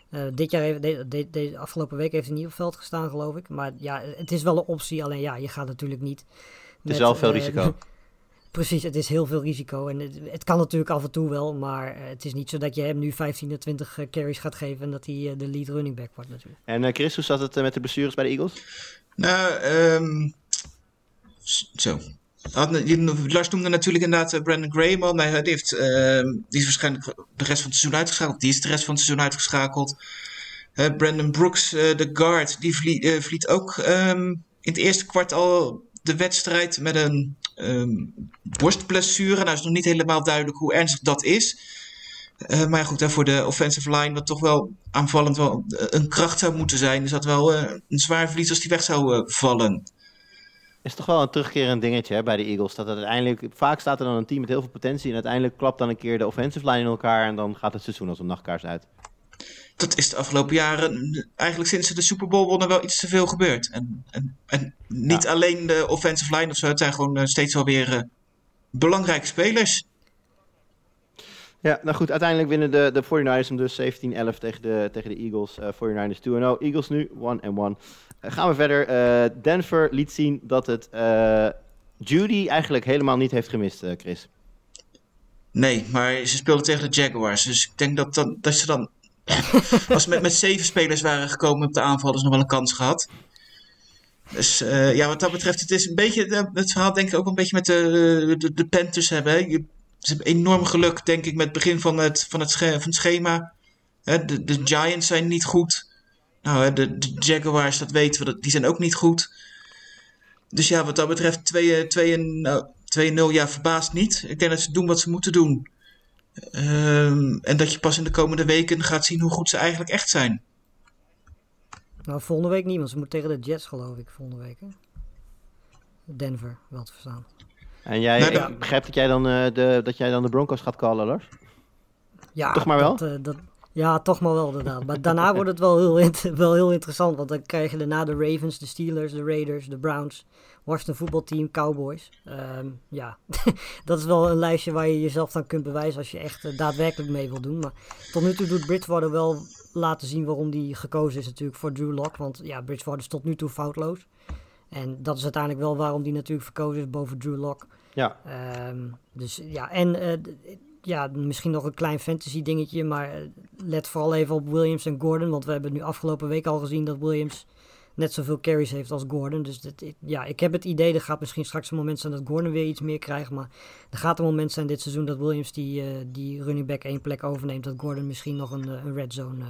Eh, dit jaar, heeft, de, de, de afgelopen week heeft hij niet op veld gestaan, geloof ik. Maar ja, het is wel een optie. Alleen ja, je gaat natuurlijk niet. Het is wel veel risico. Precies, het is heel veel risico. En het, het kan natuurlijk af en toe wel, maar eh, het is niet zo dat je hem nu 15 à 20 eh, carries gaat geven en dat hij eh, de lead running back wordt natuurlijk. En eh, Chris, hoe zat het eh, met de blessures bij de Eagles? Nou, ehm zo. Lars noemde natuurlijk inderdaad eh, Brandon Graham al. Die, heeft, ehm, die is waarschijnlijk de rest van het seizoen uitgeschakeld. Die is de rest van het seizoen uitgeschakeld. Eh, Brandon Brooks, eh, de guard, die vlie- vliet ook ehm, in het eerste kwart al de wedstrijd met een ehm, borstblessure. Nou is nog niet helemaal duidelijk hoe ernstig dat is. Maar goed, hè, voor de offensive line, wat toch wel aanvallend wel een kracht zou moeten zijn, is dat wel een zwaar verlies als die weg zou vallen. Is toch wel een terugkerend dingetje hè, bij de Eagles. Dat uiteindelijk, vaak staat er dan een team met heel veel potentie. En uiteindelijk klapt dan een keer de offensive line in elkaar. En dan gaat het seizoen als een nachtkaars uit. dat is de afgelopen jaren, eigenlijk sinds ze de Super Bowl wonnen, wel iets te veel gebeurd. En, en, en niet alleen de offensive line of zo, het zijn gewoon eh, steeds wel weer eh, belangrijke spelers. Ja, nou goed, uiteindelijk winnen de, de 49ers hem dus 17-11 tegen de, tegen de Eagles. eh 49ers 2-0. Eagles nu 1-1. Gaan we verder. Eh, Denver liet zien dat het eh, Judy eigenlijk helemaal niet heeft gemist, eh, Chris. Nee, maar ze speelden tegen de Jaguars. Dus ik denk dat, dan, dat ze dan. als ze met, met zeven spelers waren gekomen op de aanval, hadden ze nog wel een kans gehad. Dus ja, wat dat betreft, het is een beetje. Het verhaal denk ik ook een beetje met de, de, de Panthers hebben. Hè. Je- Ze hebben enorm geluk, denk ik, met het begin van het, van het, sche- van het schema. Hè, de, de Giants zijn niet goed. Nou, de, de Jaguars, dat weten we, dat- die zijn ook niet goed. Dus ja, wat dat betreft, 2 2 nou, 2-0, ja, verbaast niet. Ik denk dat ze doen wat ze moeten doen. Ehm, en dat je pas in de komende weken gaat zien hoe goed ze eigenlijk echt zijn. Nou, volgende week niet, want ze moeten tegen de Jets, geloof ik, volgende week. Hè? Denver, wel te verstaan. En jij, Nou, ik begrijp dat jij, dan, eh, de, dat jij dan de Broncos gaat callen, Lars? Ja, Toch maar wel? Dat, eh, dat, ja, toch maar wel inderdaad. Maar daarna wordt het wel heel, wel heel interessant. Want dan krijg je daarna de Ravens, de Steelers, de Raiders, de Browns, Washington voetbalteam, Cowboys. Ehm, ja, dat is wel een lijstje waar je jezelf dan kunt bewijzen als je echt eh, daadwerkelijk mee wil doen. Maar tot nu toe doet Bridgewater wel laten zien waarom die gekozen is natuurlijk voor Drew Lock. Want ja, Bridgewater is tot nu toe foutloos. En dat is uiteindelijk wel waarom die natuurlijk verkozen is boven Drew Lock. Ja. Ehm, dus ja, en eh, ja, misschien nog een klein fantasy dingetje, maar eh, let vooral even op Williams en Gordon, want we hebben nu afgelopen week al gezien dat Williams net zoveel carries heeft als Gordon. Dus ja, ik heb het idee, er gaat misschien straks een moment zijn dat Gordon weer iets meer krijgt, maar er gaat een moment zijn dit seizoen dat Williams die, eh, die running back één plek overneemt, dat Gordon misschien nog een, eh, red zone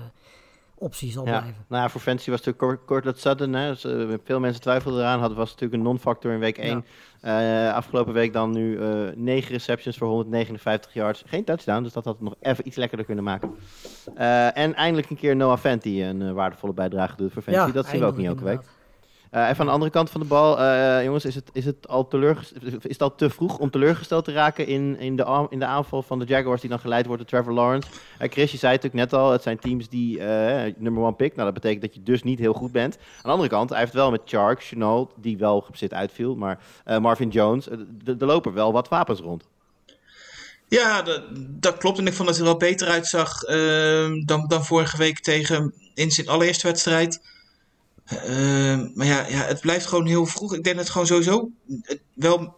optie zal Ja, blijven. nou ja, voor fantasy was het natuurlijk Cortland Sutton. Hè, dus, eh, veel mensen twijfelden eraan. Had, was natuurlijk een non-factor in week 1. Eh, afgelopen week dan nu eh 9 receptions voor 159 yards. Geen touchdown, dus dat had het nog even iets lekkerder kunnen maken. En eindelijk een keer Noah Fant die een waardevolle bijdrage doet voor fantasy. dat zien we ook niet elke week. Inderdaad. Eh, even aan de andere kant van de bal, eh, jongens, is het, is, het al is het te vroeg om teleurgesteld te raken in, in, de, in de aanval van de Jaguars die dan geleid wordt door Trevor Lawrence? Eh, Chris, je zei het natuurlijk net al, het zijn teams die number one pick, nou dat betekent dat je dus niet heel goed bent. Aan de andere kant, hij heeft wel met Chark, Chenault, die wel gezit uitviel, maar Marvin Jones, er lopen wel wat wapens rond. Ja, dat, dat klopt. En ik vond dat hij er wel beter uitzag ehm, dan, dan vorige week tegen in zijn allereerste wedstrijd. Ehm, maar ja, ja, het blijft gewoon heel vroeg. Ik denk dat het gewoon sowieso eh, wel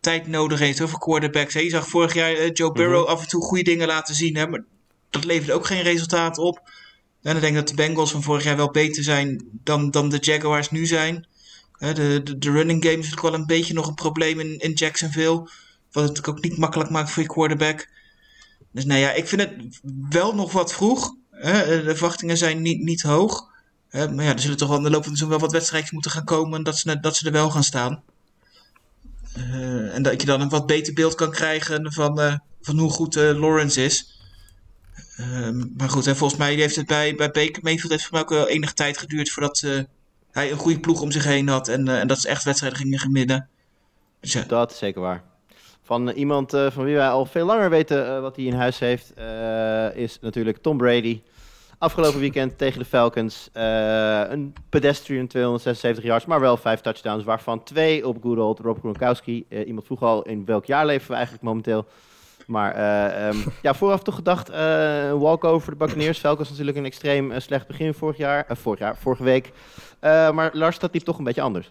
tijd nodig heeft voor quarterbacks. hè. Je zag vorig jaar eh, Joe Burrow af en toe goede dingen laten zien. Hè, maar dat leverde ook geen resultaat op. En ik denk dat de Bengals van vorig jaar wel beter zijn dan, dan de Jaguars nu zijn. Hè, de, de, de running game is natuurlijk wel een beetje nog een probleem in, in Jacksonville. Wat het ook niet makkelijk maakt voor je quarterback. Dus nou ja, ik vind het wel nog wat vroeg. Hè? De verwachtingen zijn niet, niet hoog. Maar ja, er zullen toch wel in de loop van wel wat wedstrijdjes moeten gaan komen. Dat ze, dat ze er wel gaan staan. Eh, en dat je dan een wat beter beeld kan krijgen van, eh, van hoe goed eh, Lawrence is. Ehm, maar goed, hè, volgens mij heeft het bij, bij Baker Mayfield heeft voor mij ook wel enige tijd geduurd voordat hij een goede ploeg om zich heen had. En, en dat ze echt wedstrijden gingen gemiddelen. Dus Dat is zeker waar. Van iemand van wie wij al veel langer weten wat hij in huis heeft, is natuurlijk Tom Brady. Afgelopen weekend tegen de Falcons. eh, een pedestrian 276 yards, maar wel vijf touchdowns, waarvan twee op good old Rob Gronkowski. Eh, iemand vroeg al in welk jaar leven we eigenlijk momenteel. Maar eh, ehm, ja, vooraf toch gedacht, een walkover voor de Buccaneers. Falcons natuurlijk een extreem slecht begin vorig jaar, vorig jaar, vorige week. Maar Lars, dat liep toch een beetje anders.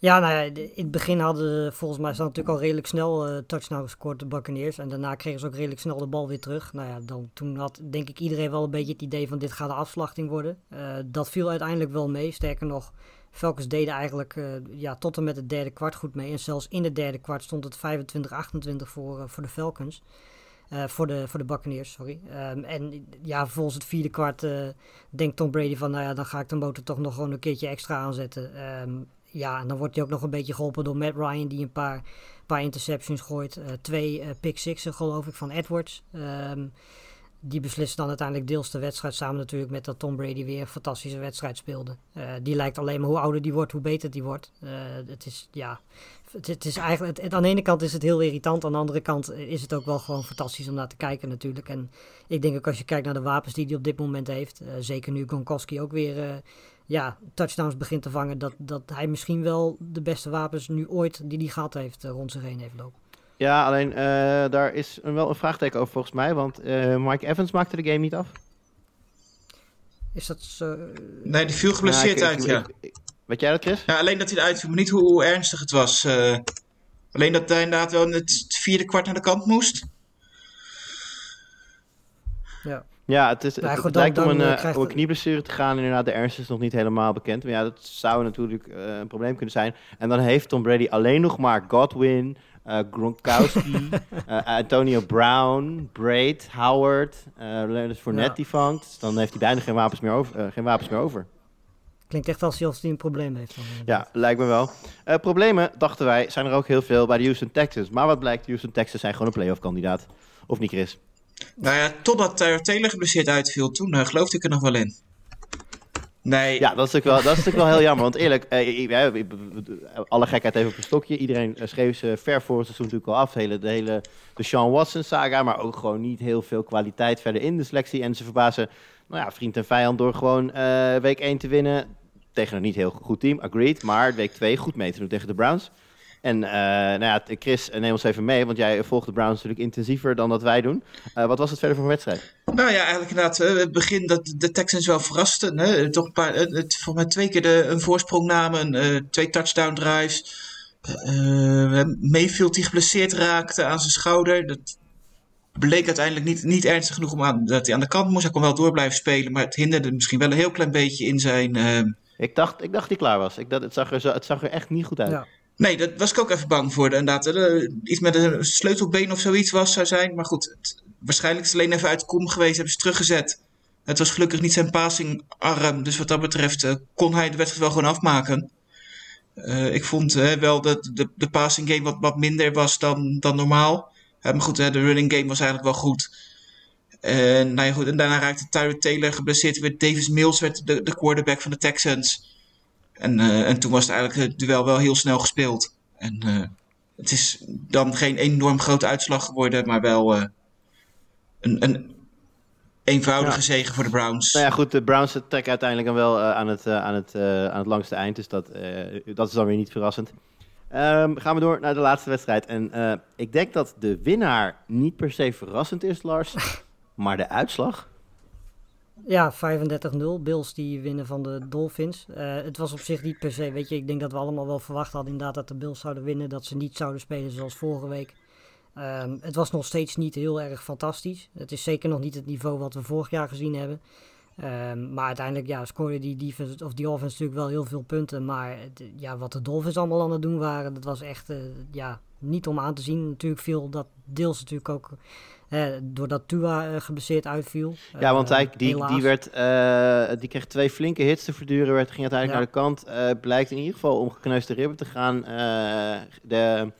Ja, nou in het begin hadden ze volgens mij ze natuurlijk al redelijk snel eh touchdown gescoord, de Buccaneers. En daarna kregen ze ook redelijk snel de bal weer terug. Nou ja, dan, toen had denk ik iedereen wel een beetje het idee van dit gaat de afslachting worden. Eh, dat viel uiteindelijk wel mee. Sterker nog, Falcons deden eigenlijk eh, ja, tot en met het derde kwart goed mee. En zelfs in het derde kwart stond het 25-28 voor, voor de Falcons. Voor, de, voor de Buccaneers, sorry. Ehm, en ja, volgens het vierde kwart eh, denkt Tom Brady van... nou ja, dan ga ik de motor toch nog gewoon een keertje extra aanzetten. Ehm, ja, en dan wordt hij ook nog een beetje geholpen door Matt Ryan... die een paar, paar interceptions gooit. Eh, twee eh, pick sixen, geloof ik, van Edwards. Ehm, die beslist dan uiteindelijk deels de wedstrijd... samen natuurlijk met dat Tom Brady weer een fantastische wedstrijd speelde. Eh, die lijkt alleen maar hoe ouder die wordt, hoe beter die wordt. Het is, ja... Het, is eigenlijk, het, aan de ene kant is het heel irritant, aan de andere kant is het ook wel gewoon fantastisch om naar te kijken natuurlijk. En ik denk ook als je kijkt naar de wapens die hij op dit moment heeft, zeker nu Gronkowski ook weer ja, touchdowns begint te vangen, dat, dat hij misschien wel de beste wapens nu ooit die hij gehad heeft eh, rond zich heen heeft lopen. Ja, alleen eh, daar is een- wel een vraagteken over volgens mij. Want eh, Mike Evans maakte de game niet af. Is dat zo? nee, die viel geblesseerd Ja, ik- uit, ik- ja. ik- ik- Weet jij dat, Chris? Ja, alleen dat hij eruit viel, maar niet hoe, hoe ernstig het was. eh. alleen dat hij inderdaad wel in het vierde kwart naar de kant moest. Ja. Ja, het, is, het, dan- lijkt om een, krijgt om een het- knieblessure te gaan. Inderdaad, de ernst is nog niet helemaal bekend. Maar ja, dat zou natuurlijk eh, een probleem kunnen zijn. En dan heeft Tom Brady alleen nog maar Godwin, Gronkowski, Antonio Brown, Braid, Howard, Leonard Fournette Ja. die vangt. Dus dan heeft hij bijna geen wapens meer over. geen wapens meer over. Klinkt echt alsof hij een probleem heeft. Dan. Ja, lijkt me wel. Problemen, dachten wij, zijn er ook heel veel bij de Houston Texans. Maar wat blijkt, de Houston Texans zijn gewoon een playoff kandidaat. Of niet, Chris? Nou ja, totdat Tyler Taylor geblesseerd uitviel, toen eh, geloofde ik er nog wel in. Nee, Ja, dat is natuurlijk wel, dat is natuurlijk wel heel jammer. Want eerlijk, eh, alle gekheid even op een stokje. Iedereen eh, schreef ze ver voor het seizoen natuurlijk al af. De hele, de hele de Sean Watson saga. Maar ook gewoon niet heel veel kwaliteit verder in de selectie. En ze verbazen nou ja, vriend en vijand door gewoon week 1 te winnen. Tegen een niet heel goed team, agreed. Maar week 2 goed mee te doen tegen de Browns. En eh, nou ja, Chris, eh, neem ons even mee. Want jij volgt de Browns natuurlijk intensiever dan dat wij doen. Eh, wat was het verder voor een wedstrijd? nou ja, eigenlijk inderdaad, eh, het begin dat de Texans wel verrasten. Hè? Toch een paar, het, voor mij twee keer de, een voorsprong namen, eh, twee touchdown drives. Eh, Mayfield die geblesseerd raakte aan zijn schouder. Dat bleek uiteindelijk niet, niet ernstig genoeg om aan, dat hij aan de kant moest. Hij kon wel door blijven spelen, maar het hinderde misschien wel een heel klein beetje in zijn... Ik dacht, ik dacht dat hij klaar was. Ik dacht, het, zag er zo, het zag er echt niet goed uit. Ja. Nee, daar was ik ook even bang voor. Inderdaad, eh, iets met een sleutelbeen of zoiets was zou zijn. Maar goed, het, waarschijnlijk is het alleen even uit kom geweest. Hebben ze teruggezet. Het was gelukkig niet zijn passingarm, dus wat dat betreft eh, kon hij de wedstrijd wel gewoon afmaken. Eh, ik vond wel dat de, de passing game wat, wat minder was dan, dan normaal. Maar goed, de running game was eigenlijk wel goed. En, nou ja, goed, en daarna raakte Tyrod Taylor geblesseerd. Davis Mills werd de, de quarterback van de Texans. En, eh, en toen was het eigenlijk het duel wel heel snel gespeeld. En eh, het is dan geen enorm grote uitslag geworden, maar wel eh, een, een eenvoudige Ja. zege voor de Browns. Nou ja, goed, de Browns trekken uiteindelijk dan wel eh, aan, het, eh, aan, het, eh, aan het langste eind. Dus dat, eh, dat is dan weer niet verrassend. Ehm, gaan we door naar de laatste wedstrijd. En eh, ik denk dat de winnaar niet per se verrassend is, Lars. maar de uitslag. Ja, 35-0. Bills die winnen van de Dolphins. Eh, het was op zich niet per se, weet je, ik denk dat we allemaal wel verwacht hadden inderdaad dat de Bills zouden winnen. Dat ze niet zouden spelen zoals vorige week. Ehm, het was nog steeds niet heel erg fantastisch. Het is zeker nog niet het niveau wat we vorig jaar gezien hebben. Ehm, maar uiteindelijk ja, scoorde die, defense, of die offense natuurlijk wel heel veel punten. Maar ja, wat de Dolphins allemaal aan het doen waren, dat was echt eh, ja, niet om aan te zien. Natuurlijk viel dat deels natuurlijk ook doordat Tua eh, geblesseerd uitviel. Ja, want Eh, hij, die, die, werd, eh, die kreeg twee flinke hits te verduren. Werd, ging uiteindelijk Ja. naar de kant. Blijkt in ieder geval om gekneusde ribben te gaan. De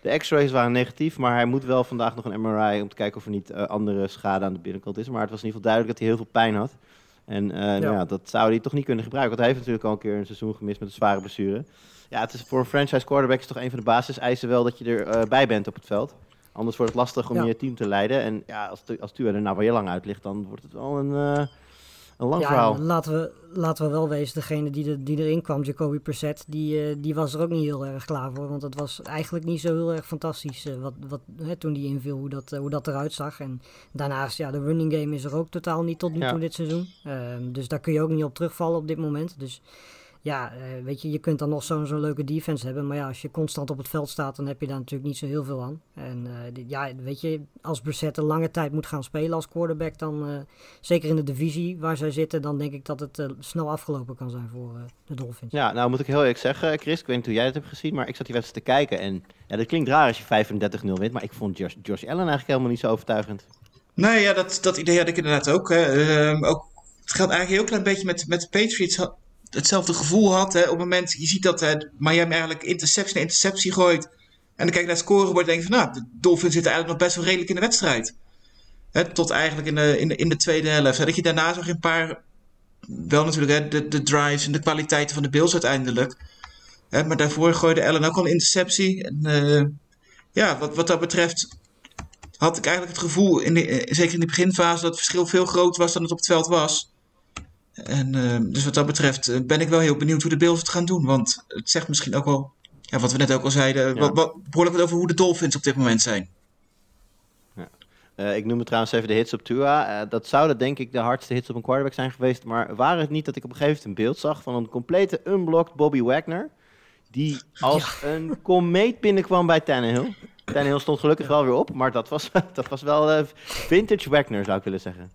de x-rays waren negatief, maar hij moet wel vandaag nog een MRI om te kijken of er niet andere schade aan de binnenkant is. Maar het was in ieder geval duidelijk dat hij heel veel pijn had. En eh, nou ja, dat zou hij toch niet kunnen gebruiken. Want hij heeft natuurlijk al een keer een seizoen gemist met een zware blessure. Ja, het is voor een franchise quarterback is toch een van de basiseisen wel dat je erbij bij bent op het veld. Anders wordt het lastig om Ja. je team te leiden. En ja, als, als Tua er nou wel heel lang uit ligt, dan wordt het wel een, eh, een lang ja, verhaal. en laten we, laten we wel wezen, degene die, er- die erin kwam, Jacoby Brissett, die, eh, die was er ook niet heel erg klaar voor. Want het was eigenlijk niet zo heel erg fantastisch eh, wat, wat, hè, toen die inviel, hoe dat, hoe dat eruit zag. En daarnaast, ja, de running game is er ook totaal niet tot nu Ja. toe dit seizoen. Ehm, dus daar kun je ook niet op terugvallen op dit moment. Dus ja, eh, weet je, je kunt dan nog zo'n zo'n leuke defense hebben. Maar ja, als je constant op het veld staat, dan heb je daar natuurlijk niet zo heel veel aan. En eh, ja, weet je, als Brissett een lange tijd moet gaan spelen als quarterback, dan eh, zeker in de divisie waar zij zitten, dan denk ik dat het snel afgelopen kan zijn voor eh, de Dolphins. Ja, nou moet ik heel eerlijk zeggen, Chris, ik weet niet hoe jij het hebt gezien, maar ik zat die wedstrijd te kijken. En ja, dat klinkt raar als je 35-0 wint, maar ik vond Josh, Josh Allen eigenlijk helemaal niet zo overtuigend. Nee, ja, dat, dat idee had ik inderdaad ook. Hè. Ehm, ook het geldt eigenlijk een heel klein beetje met, met de Patriots. Hetzelfde gevoel had. Hè. Op het moment, je ziet dat hè, Miami eigenlijk interceptie interceptie gooit. En dan kijk je naar het scorebord en denk je van, nou, de Dolphins zitten eigenlijk nog best wel redelijk in de wedstrijd. Hè, tot eigenlijk in de, in, de, in de tweede helft. Hè. Dat je daarna zag een paar, wel natuurlijk hè, de, de drives en de kwaliteiten van de Bills uiteindelijk. Hè, maar daarvoor gooide Allen ook al een interceptie. En eh, ja, wat, wat dat betreft had ik eigenlijk het gevoel, in eh, zeker in de beginfase, dat het verschil veel groter was dan het op het veld was. En eh, dus wat dat betreft eh, ben ik wel heel benieuwd hoe de Bills het gaan doen. Want het zegt misschien ook wel, ja, wat we net ook al zeiden, Ja. wat, wat, behoorlijk wat over hoe de Dolphins op dit moment zijn. Eh, ik noemde trouwens even de hits op Tua. Eh, dat zouden denk ik de hardste hits op een quarterback zijn geweest. Maar waren het niet dat ik op een gegeven moment een beeld zag van een complete unblocked Bobby Wagner. Die als een komeet binnenkwam bij Tannehill. Tannehill stond gelukkig wel weer op, maar dat was, dat was wel eh, vintage Wagner zou ik willen zeggen.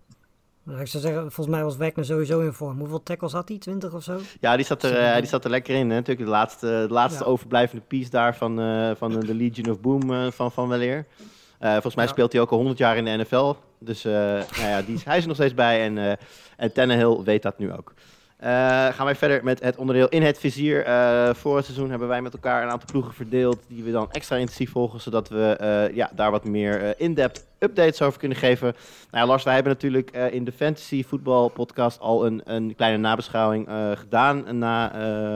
Nou, ik zou zeggen, volgens mij was Wagner sowieso in vorm. Hoeveel tackles had hij? 20 of zo? Ja, die zat er, eh, die zat er lekker in. Hè? Natuurlijk de laatste, de laatste Ja. overblijvende piece daar van, eh, van de Legion of Boom eh, van, van Weleer. Eh, volgens mij Ja. speelt hij ook al 100 jaar in de NFL. Dus eh, nou ja, die hij is er nog steeds bij en, eh en Tannehill weet dat nu ook. Eh, gaan wij verder met het onderdeel in het vizier. Eh voor het seizoen hebben wij met elkaar een aantal ploegen verdeeld die we dan extra intensief volgen, zodat we eh, ja, daar wat meer in-depth updates over kunnen geven. Nou ja, Lars, wij hebben natuurlijk in de Fantasy Voetbal podcast al een, een kleine nabeschouwing gedaan na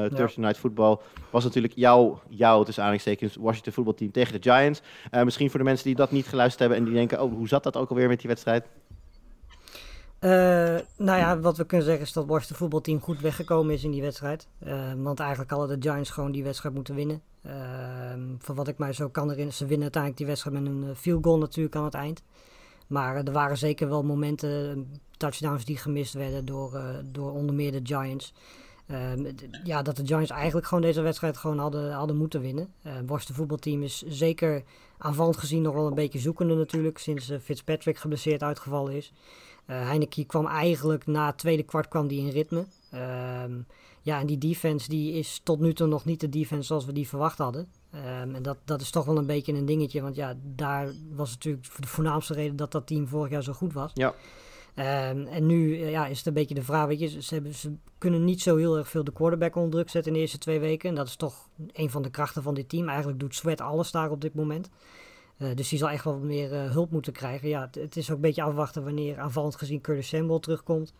Thursday Night Football. Was natuurlijk jouw, jouw tussen aanhalingstekens, Washington voetbalteam tegen de Giants. Misschien voor de mensen die dat niet geluisterd hebben en die denken, oh, hoe zat dat ook alweer met die wedstrijd? Eh, nou ja, wat we kunnen zeggen is dat Washington voetbalteam goed weggekomen is in die wedstrijd. Eh, want eigenlijk hadden de Giants gewoon die wedstrijd moeten winnen. Uh, van wat ik mij zo kan herinneren, ze winnen uiteindelijk die wedstrijd met een eh, field goal natuurlijk aan het eind. Maar er waren zeker wel momenten, touchdowns die gemist werden door, door onder meer de Giants. Uh, ja, dat de Giants eigenlijk gewoon deze wedstrijd gewoon hadden, hadden moeten winnen. Washington voetbalteam is zeker aanvallend gezien nog wel een beetje zoekende natuurlijk, sinds Fitzpatrick geblesseerd uitgevallen is. Uh, Heineken kwam eigenlijk na het tweede kwart kwam die in ritme. Uh, ja, en die defense die is tot nu toe nog niet de defense zoals we die verwacht hadden. Um, en dat, dat is toch wel een beetje een dingetje, want ja, daar was natuurlijk de voornaamste reden dat dat team vorig jaar zo goed was. Ja. Ehm, en nu eh, ja, is het een beetje de vraag, weet je, ze, hebben, ze kunnen niet zo heel erg veel de quarterback onder druk zetten in de eerste twee weken. En dat is toch een van de krachten van dit team. Eigenlijk doet Sweat alles daar op dit moment. Uh, dus die zal echt wel meer uh, hulp moeten krijgen. Ja, het, is ook een beetje afwachten wanneer aanvallend gezien Curtis Samuel terugkomt.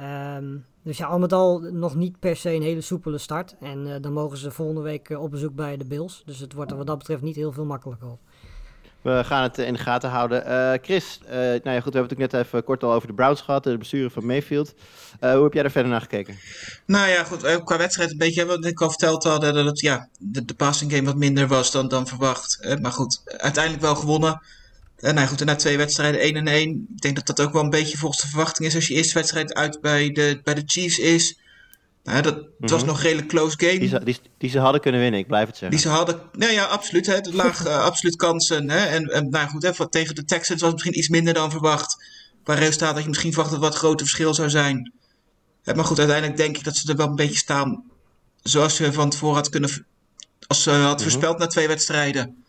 Um, dus ja, al met al nog niet per se een hele soepele start. En uh, dan mogen ze volgende week op bezoek bij de Bills. Dus het wordt er wat dat betreft niet heel veel makkelijker op. We gaan het in de gaten houden. Uh, Chris, uh, nou ja, goed, we hebben het ook net even kort al over de Browns gehad, de besturen van Mayfield. Uh, hoe heb jij daar verder naar gekeken? Nou ja, goed, qua wedstrijd een beetje wat ik al verteld had, dat het, ja, de, passing game wat minder was dan, dan verwacht. maar goed, uiteindelijk wel gewonnen. En nou goed, na twee wedstrijden 1 en 1. Ik denk dat dat ook wel een beetje volgens de verwachting is als je eerste wedstrijd uit bij de, bij de Chiefs is. Dat was nog een redelijk close game. Die ze, die, die ze, hadden kunnen winnen, ik blijf het zeggen. Die ze hadden, nou ja, absoluut. Hè, het lag uh, absoluut kansen. Hè, en, en nou goed, hè, tegen de Texans was het misschien iets minder dan verwacht. Qua resultaat dat je misschien verwacht dat het wat groter verschil zou zijn. Hè, maar goed, uiteindelijk denk ik dat ze er wel een beetje staan zoals ze van tevoren had kunnen... Als ze had -hmm. voorspeld na twee wedstrijden.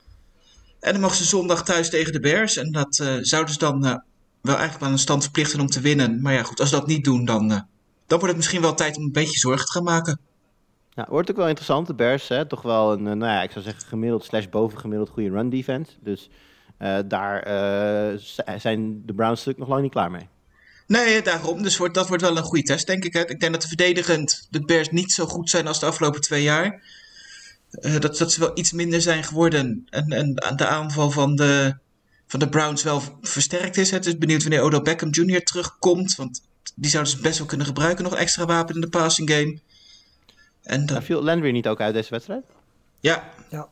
En dan mogen ze zondag thuis tegen de Bears. En dat uh, zouden ze dan uh, wel eigenlijk aan een stand verplichten om te winnen. Maar ja, goed, als ze dat niet doen, dan, dan wordt het misschien wel tijd om een beetje zorgen te gaan maken. Nou, wordt ook wel interessant. De Bears, hè, toch wel een, nou ja, ik zou zeggen gemiddeld slash bovengemiddeld goede run defense. Dus daar zijn de Browns natuurlijk nog lang niet klaar mee. Nee, daarom. Dus wordt, dat wordt wel een goede test, denk ik. Hè. Ik denk dat de verdedigend de Bears niet zo goed zijn als de afgelopen twee jaar. Uh, dat, dat ze wel iets minder zijn geworden. En, en de aanval van de, van de Browns wel versterkt is. Het is benieuwd wanneer Odell Beckham Jr. terugkomt. Want die zouden ze best wel kunnen gebruiken. Nog extra wapen in de passing game. En dan... viel Landry niet ook uit deze wedstrijd? Ja. ja.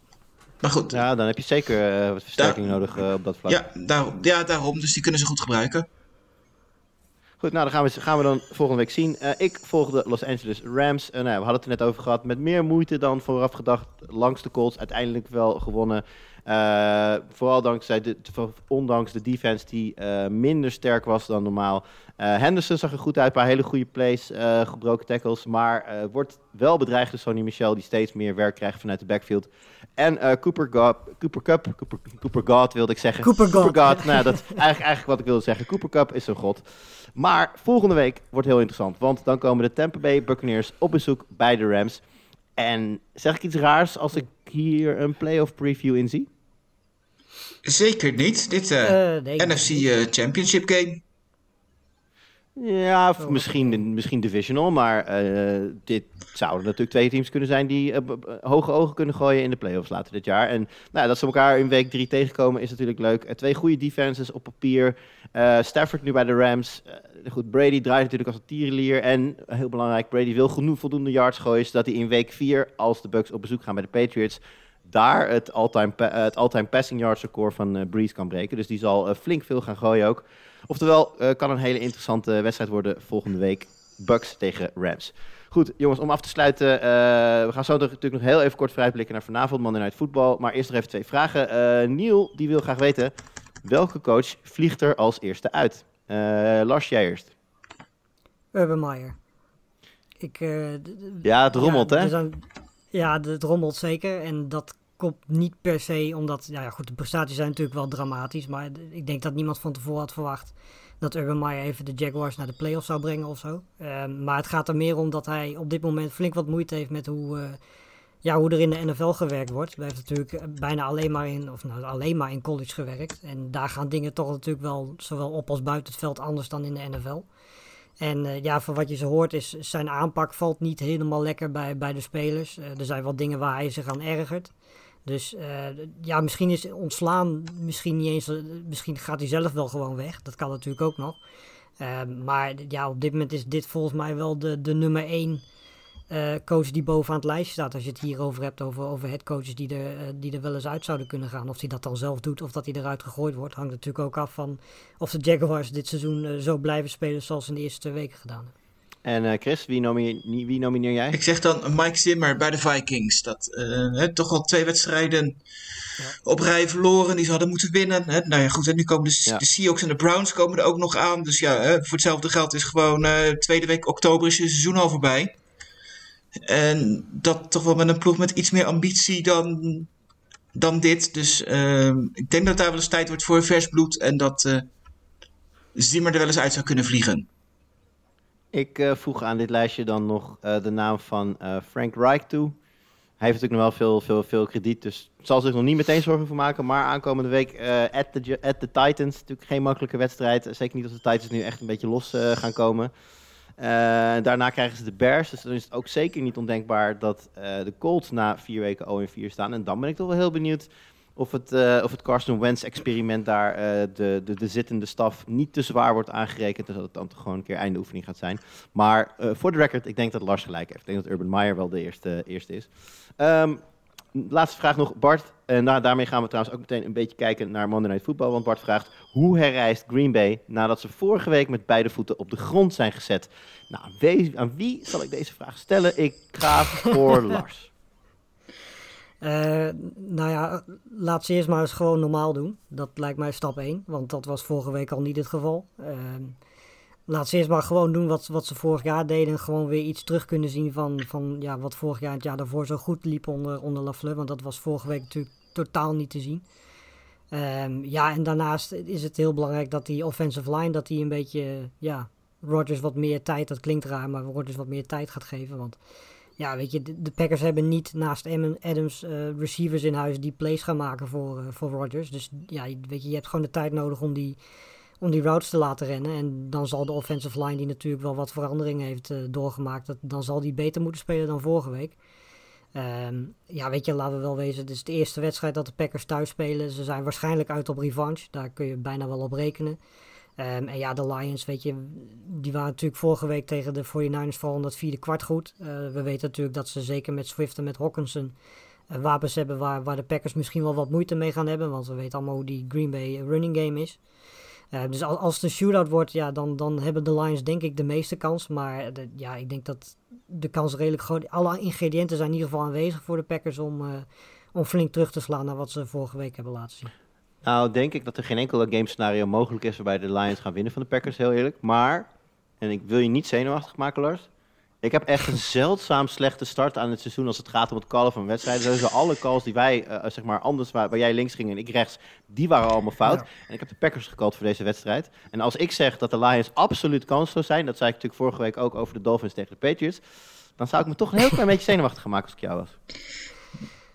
Maar goed. Ja, dan heb je zeker uh, wat versterking daar... nodig uh, op dat vlak. Ja, daar, ja, daarom. Dus die kunnen ze goed gebruiken. Goed, nou, dan gaan we, gaan we dan volgende week zien. Uh, ik volg de Los Angeles Rams. Uh, nou, we hadden het er net over gehad. Met meer moeite dan vooraf gedacht langs de Colts. Uiteindelijk wel gewonnen. Uh, vooral dankzij de, ondanks de defense die minder sterk was dan normaal. Henderson zag er goed uit. Een paar hele goede plays, gebroken tackles. Maar wordt wel bedreigd door Sonny Michel. Die steeds meer werk krijgt vanuit de backfield. En Cooper, God, Cooper Cup, Cooper, Cooper God wilde ik zeggen. Cooper God. Cooper God, nou, dat is eigenlijk, eigenlijk wat ik wilde zeggen. Cooper Cup is een god. Maar volgende week wordt heel interessant, want dan komen de Tampa Bay Buccaneers op bezoek bij de Rams. En zeg ik iets raars als ik hier een playoff preview in zie? Zeker niet. Dit uh, uh, nee, NFC uh, Championship game. Ja, of misschien, misschien divisional, maar dit zouden natuurlijk twee teams kunnen zijn die hoge ogen kunnen gooien in de playoffs later dit jaar. En nou, dat ze elkaar in week drie tegenkomen is natuurlijk leuk. twee goede defenses op papier. Stafford nu bij de Rams. goed, Brady draait natuurlijk als een tierenlier. En heel belangrijk, Brady wil genoeg voldoende yards gooien, zodat hij in week vier, als de Bucks op bezoek gaan bij de Patriots, daar het all-time, het all-time passing yards record van uh, Breeze kan breken. Dus die zal uh, flink veel gaan gooien ook. Oftewel, uh, kan een hele interessante wedstrijd worden volgende week. Bucks tegen Rams. Goed, jongens, om af te sluiten. we gaan zo natuurlijk nog heel even kort vooruitblikken naar vanavond, Monday Night Football. Maar eerst nog even twee vragen. Niel, die wil graag weten, welke coach vliegt er als eerste uit? Lars, jij eerst. Urban Meyer. Ik, ja, het rommelt, ja, hè? Zijn, ja, het rommelt zeker. En dat niet per se omdat, ja goed, de prestaties zijn natuurlijk wel dramatisch. Maar ik denk dat niemand van tevoren had verwacht dat Urban Meyer even de Jaguars naar de playoffs zou brengen of zo. Uh, maar het gaat er meer om dat hij op dit moment flink wat moeite heeft met hoe, uh, ja, hoe er in de NFL gewerkt wordt. Hij heeft natuurlijk bijna alleen maar in, of nou, alleen maar in college gewerkt. En daar gaan dingen toch natuurlijk wel zowel op als buiten het veld anders dan in de NFL. En uh, ja, van wat je zo hoort is zijn aanpak valt niet helemaal lekker bij, bij de spelers. Er zijn wat dingen waar hij zich aan ergert. Dus uh, ja, misschien is ontslaan, misschien niet eens, misschien gaat hij zelf wel gewoon weg. Dat kan natuurlijk ook nog. maar ja, op dit moment is dit volgens mij wel de, de nummer één uh, coach die bovenaan het lijstje staat. Als je het hierover hebt, over, over headcoaches die er, uh, die er wel eens uit zouden kunnen gaan. Of hij dat dan zelf doet of dat hij eruit gegooid wordt. Hangt natuurlijk ook af van of de Jaguars dit seizoen zo blijven spelen zoals ze in de eerste twee weken gedaan hebben. En Chris, wie nomineer, wie nomineer, jij? Ik zeg dan Mike Zimmer bij de Vikings. Dat hè, toch al twee wedstrijden ja. op rij verloren die ze hadden moeten winnen. Hè. Nou ja, goed, en nu komen de, ja. de, Seahawks en de Browns komen er ook nog aan. Dus ja, hè, voor hetzelfde geld is gewoon tweede week oktober is je seizoen al voorbij. En dat toch wel met een ploeg met iets meer ambitie dan, dan dit. Dus uh, ik denk dat daar wel eens tijd wordt voor vers bloed. En dat, uh, Zimmer er wel eens uit zou kunnen vliegen. Ik uh, voeg aan dit lijstje dan nog uh, de naam van uh, Frank Reich toe. Hij heeft natuurlijk nog wel veel, veel, veel krediet, dus zal zich nog niet meteen zorgen voor maken. Maar aankomende week at, the, at the Titans, natuurlijk geen makkelijke wedstrijd. Zeker niet als de Titans nu echt een beetje los gaan komen. daarna krijgen ze de Bears, dus dan is het ook zeker niet ondenkbaar dat de Colts na vier weken 0-4 staan. En dan ben ik toch wel heel benieuwd of het, uh, of het Carson Wentz-experiment daar uh, de, de, de zittende staf niet te zwaar wordt aangerekend. Dus dat het dan toch gewoon een keer einde oefening gaat zijn. Maar uh, voor de record, ik denk dat Lars gelijk heeft. Ik denk dat Urban Meyer wel de eerste, eerste is. Um, laatste vraag nog, Bart. En nou, daarmee gaan we trouwens ook meteen een beetje kijken naar Monday Night Football. Want Bart vraagt, hoe herrijst Green Bay nadat ze vorige week met beide voeten op de grond zijn gezet? Nou, wie, aan wie zal ik deze vraag stellen? Ik ga voor Lars. Uh, nou ja, laat ze eerst maar eens gewoon normaal doen. Dat lijkt mij stap 1, want dat was vorige week al niet het geval. Uh, laat ze eerst maar gewoon doen wat, wat ze vorig jaar deden. En gewoon weer iets terug kunnen zien van, van ja, wat vorig jaar het jaar daarvoor zo goed liep onder, onder Lafleur. Want dat was vorige week natuurlijk totaal niet te zien. Um, ja, en daarnaast is het heel belangrijk dat die offensive line, dat die een beetje, ja, Rodgers wat meer tijd, dat klinkt raar, maar Rodgers wat meer tijd gaat geven. Want ja, weet je, de, Packers hebben niet naast Adams uh, receivers in huis die plays gaan maken voor, uh, voor Rodgers. Dus ja, weet je, je hebt gewoon de tijd nodig om die, om die routes te laten rennen. En dan zal de offensive line, die natuurlijk wel wat veranderingen heeft uh, doorgemaakt, dat, dan zal die beter moeten spelen dan vorige week. Um, ja, weet je, laten we wel wezen, het is de eerste wedstrijd dat de Packers thuis spelen. Ze zijn waarschijnlijk uit op revanche, daar kun je bijna wel op rekenen. En ja, de Lions, weet je, die waren natuurlijk vorige week tegen de 49ers vooral in dat vierde kwart goed. Uh, we weten natuurlijk dat ze zeker met Swift en met Hawkinson uh, wapens hebben waar, waar de Packers misschien wel wat moeite mee gaan hebben. Want we weten allemaal hoe die Green Bay running game is. Uh, dus als, als het een shootout wordt, ja, dan, dan hebben de Lions denk ik de meeste kans. Maar ja, ik denk dat de kans redelijk groot... Alle ingrediënten zijn in ieder geval aanwezig voor de Packers om, om flink terug te slaan naar wat ze vorige week hebben laten zien. Nou, denk ik dat er geen enkele game scenario mogelijk is waarbij de Lions gaan winnen van de Packers, heel eerlijk. Maar, en ik wil je niet zenuwachtig maken, Lars. Ik heb echt een zeldzaam slechte start aan het seizoen als het gaat om het callen van wedstrijden. Dus alle calls die wij, uh, zeg maar, anders, waar, waar, jij links ging en ik rechts, die waren allemaal fout. Ja. En ik heb de Packers gecallt voor deze wedstrijd. En als ik zeg dat de Lions absoluut kansloos zijn, dat zei ik natuurlijk vorige week ook over de Dolphins tegen de Patriots, dan zou ik me toch een heel klein beetje zenuwachtig gaan maken als ik jou was.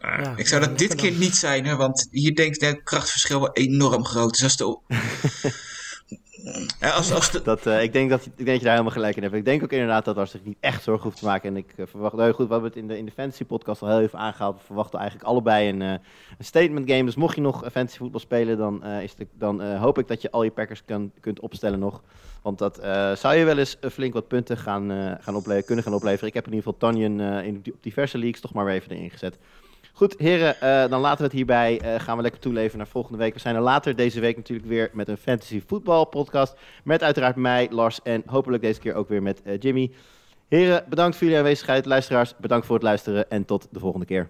Ja, ik zou dat dit keer niet zijn, hè, want hier denk ik het krachtverschil wel enorm groot. Dus als de... ja, als, als de... dat, uh, ik, denk dat, ik denk dat je daar helemaal gelijk in hebt. Ik denk ook inderdaad dat als zich niet echt zorgen hoeft te maken. En ik uh, verwacht, nou goed, we hebben het in de, in de fantasy podcast al heel even aangehaald. We verwachten eigenlijk allebei een, uh, een statement game. Dus mocht je nog fantasy voetbal spelen, dan, is de, dan hoop ik dat je al je Packers kan, kunt opstellen nog. Want dat zou je wel eens flink wat punten gaan, gaan kunnen gaan opleveren. Ik heb in ieder geval Tanjen in, op diverse leagues toch maar weer even erin gezet. Goed, heren, uh, dan laten we het hierbij. Uh, gaan we lekker toeleven naar volgende week. We zijn er later deze week natuurlijk weer met een fantasy voetbal podcast. Met uiteraard mij, Lars en hopelijk deze keer ook weer met uh, Jimmy. Heren, bedankt voor jullie aanwezigheid. Luisteraars, bedankt voor het luisteren en tot de volgende keer.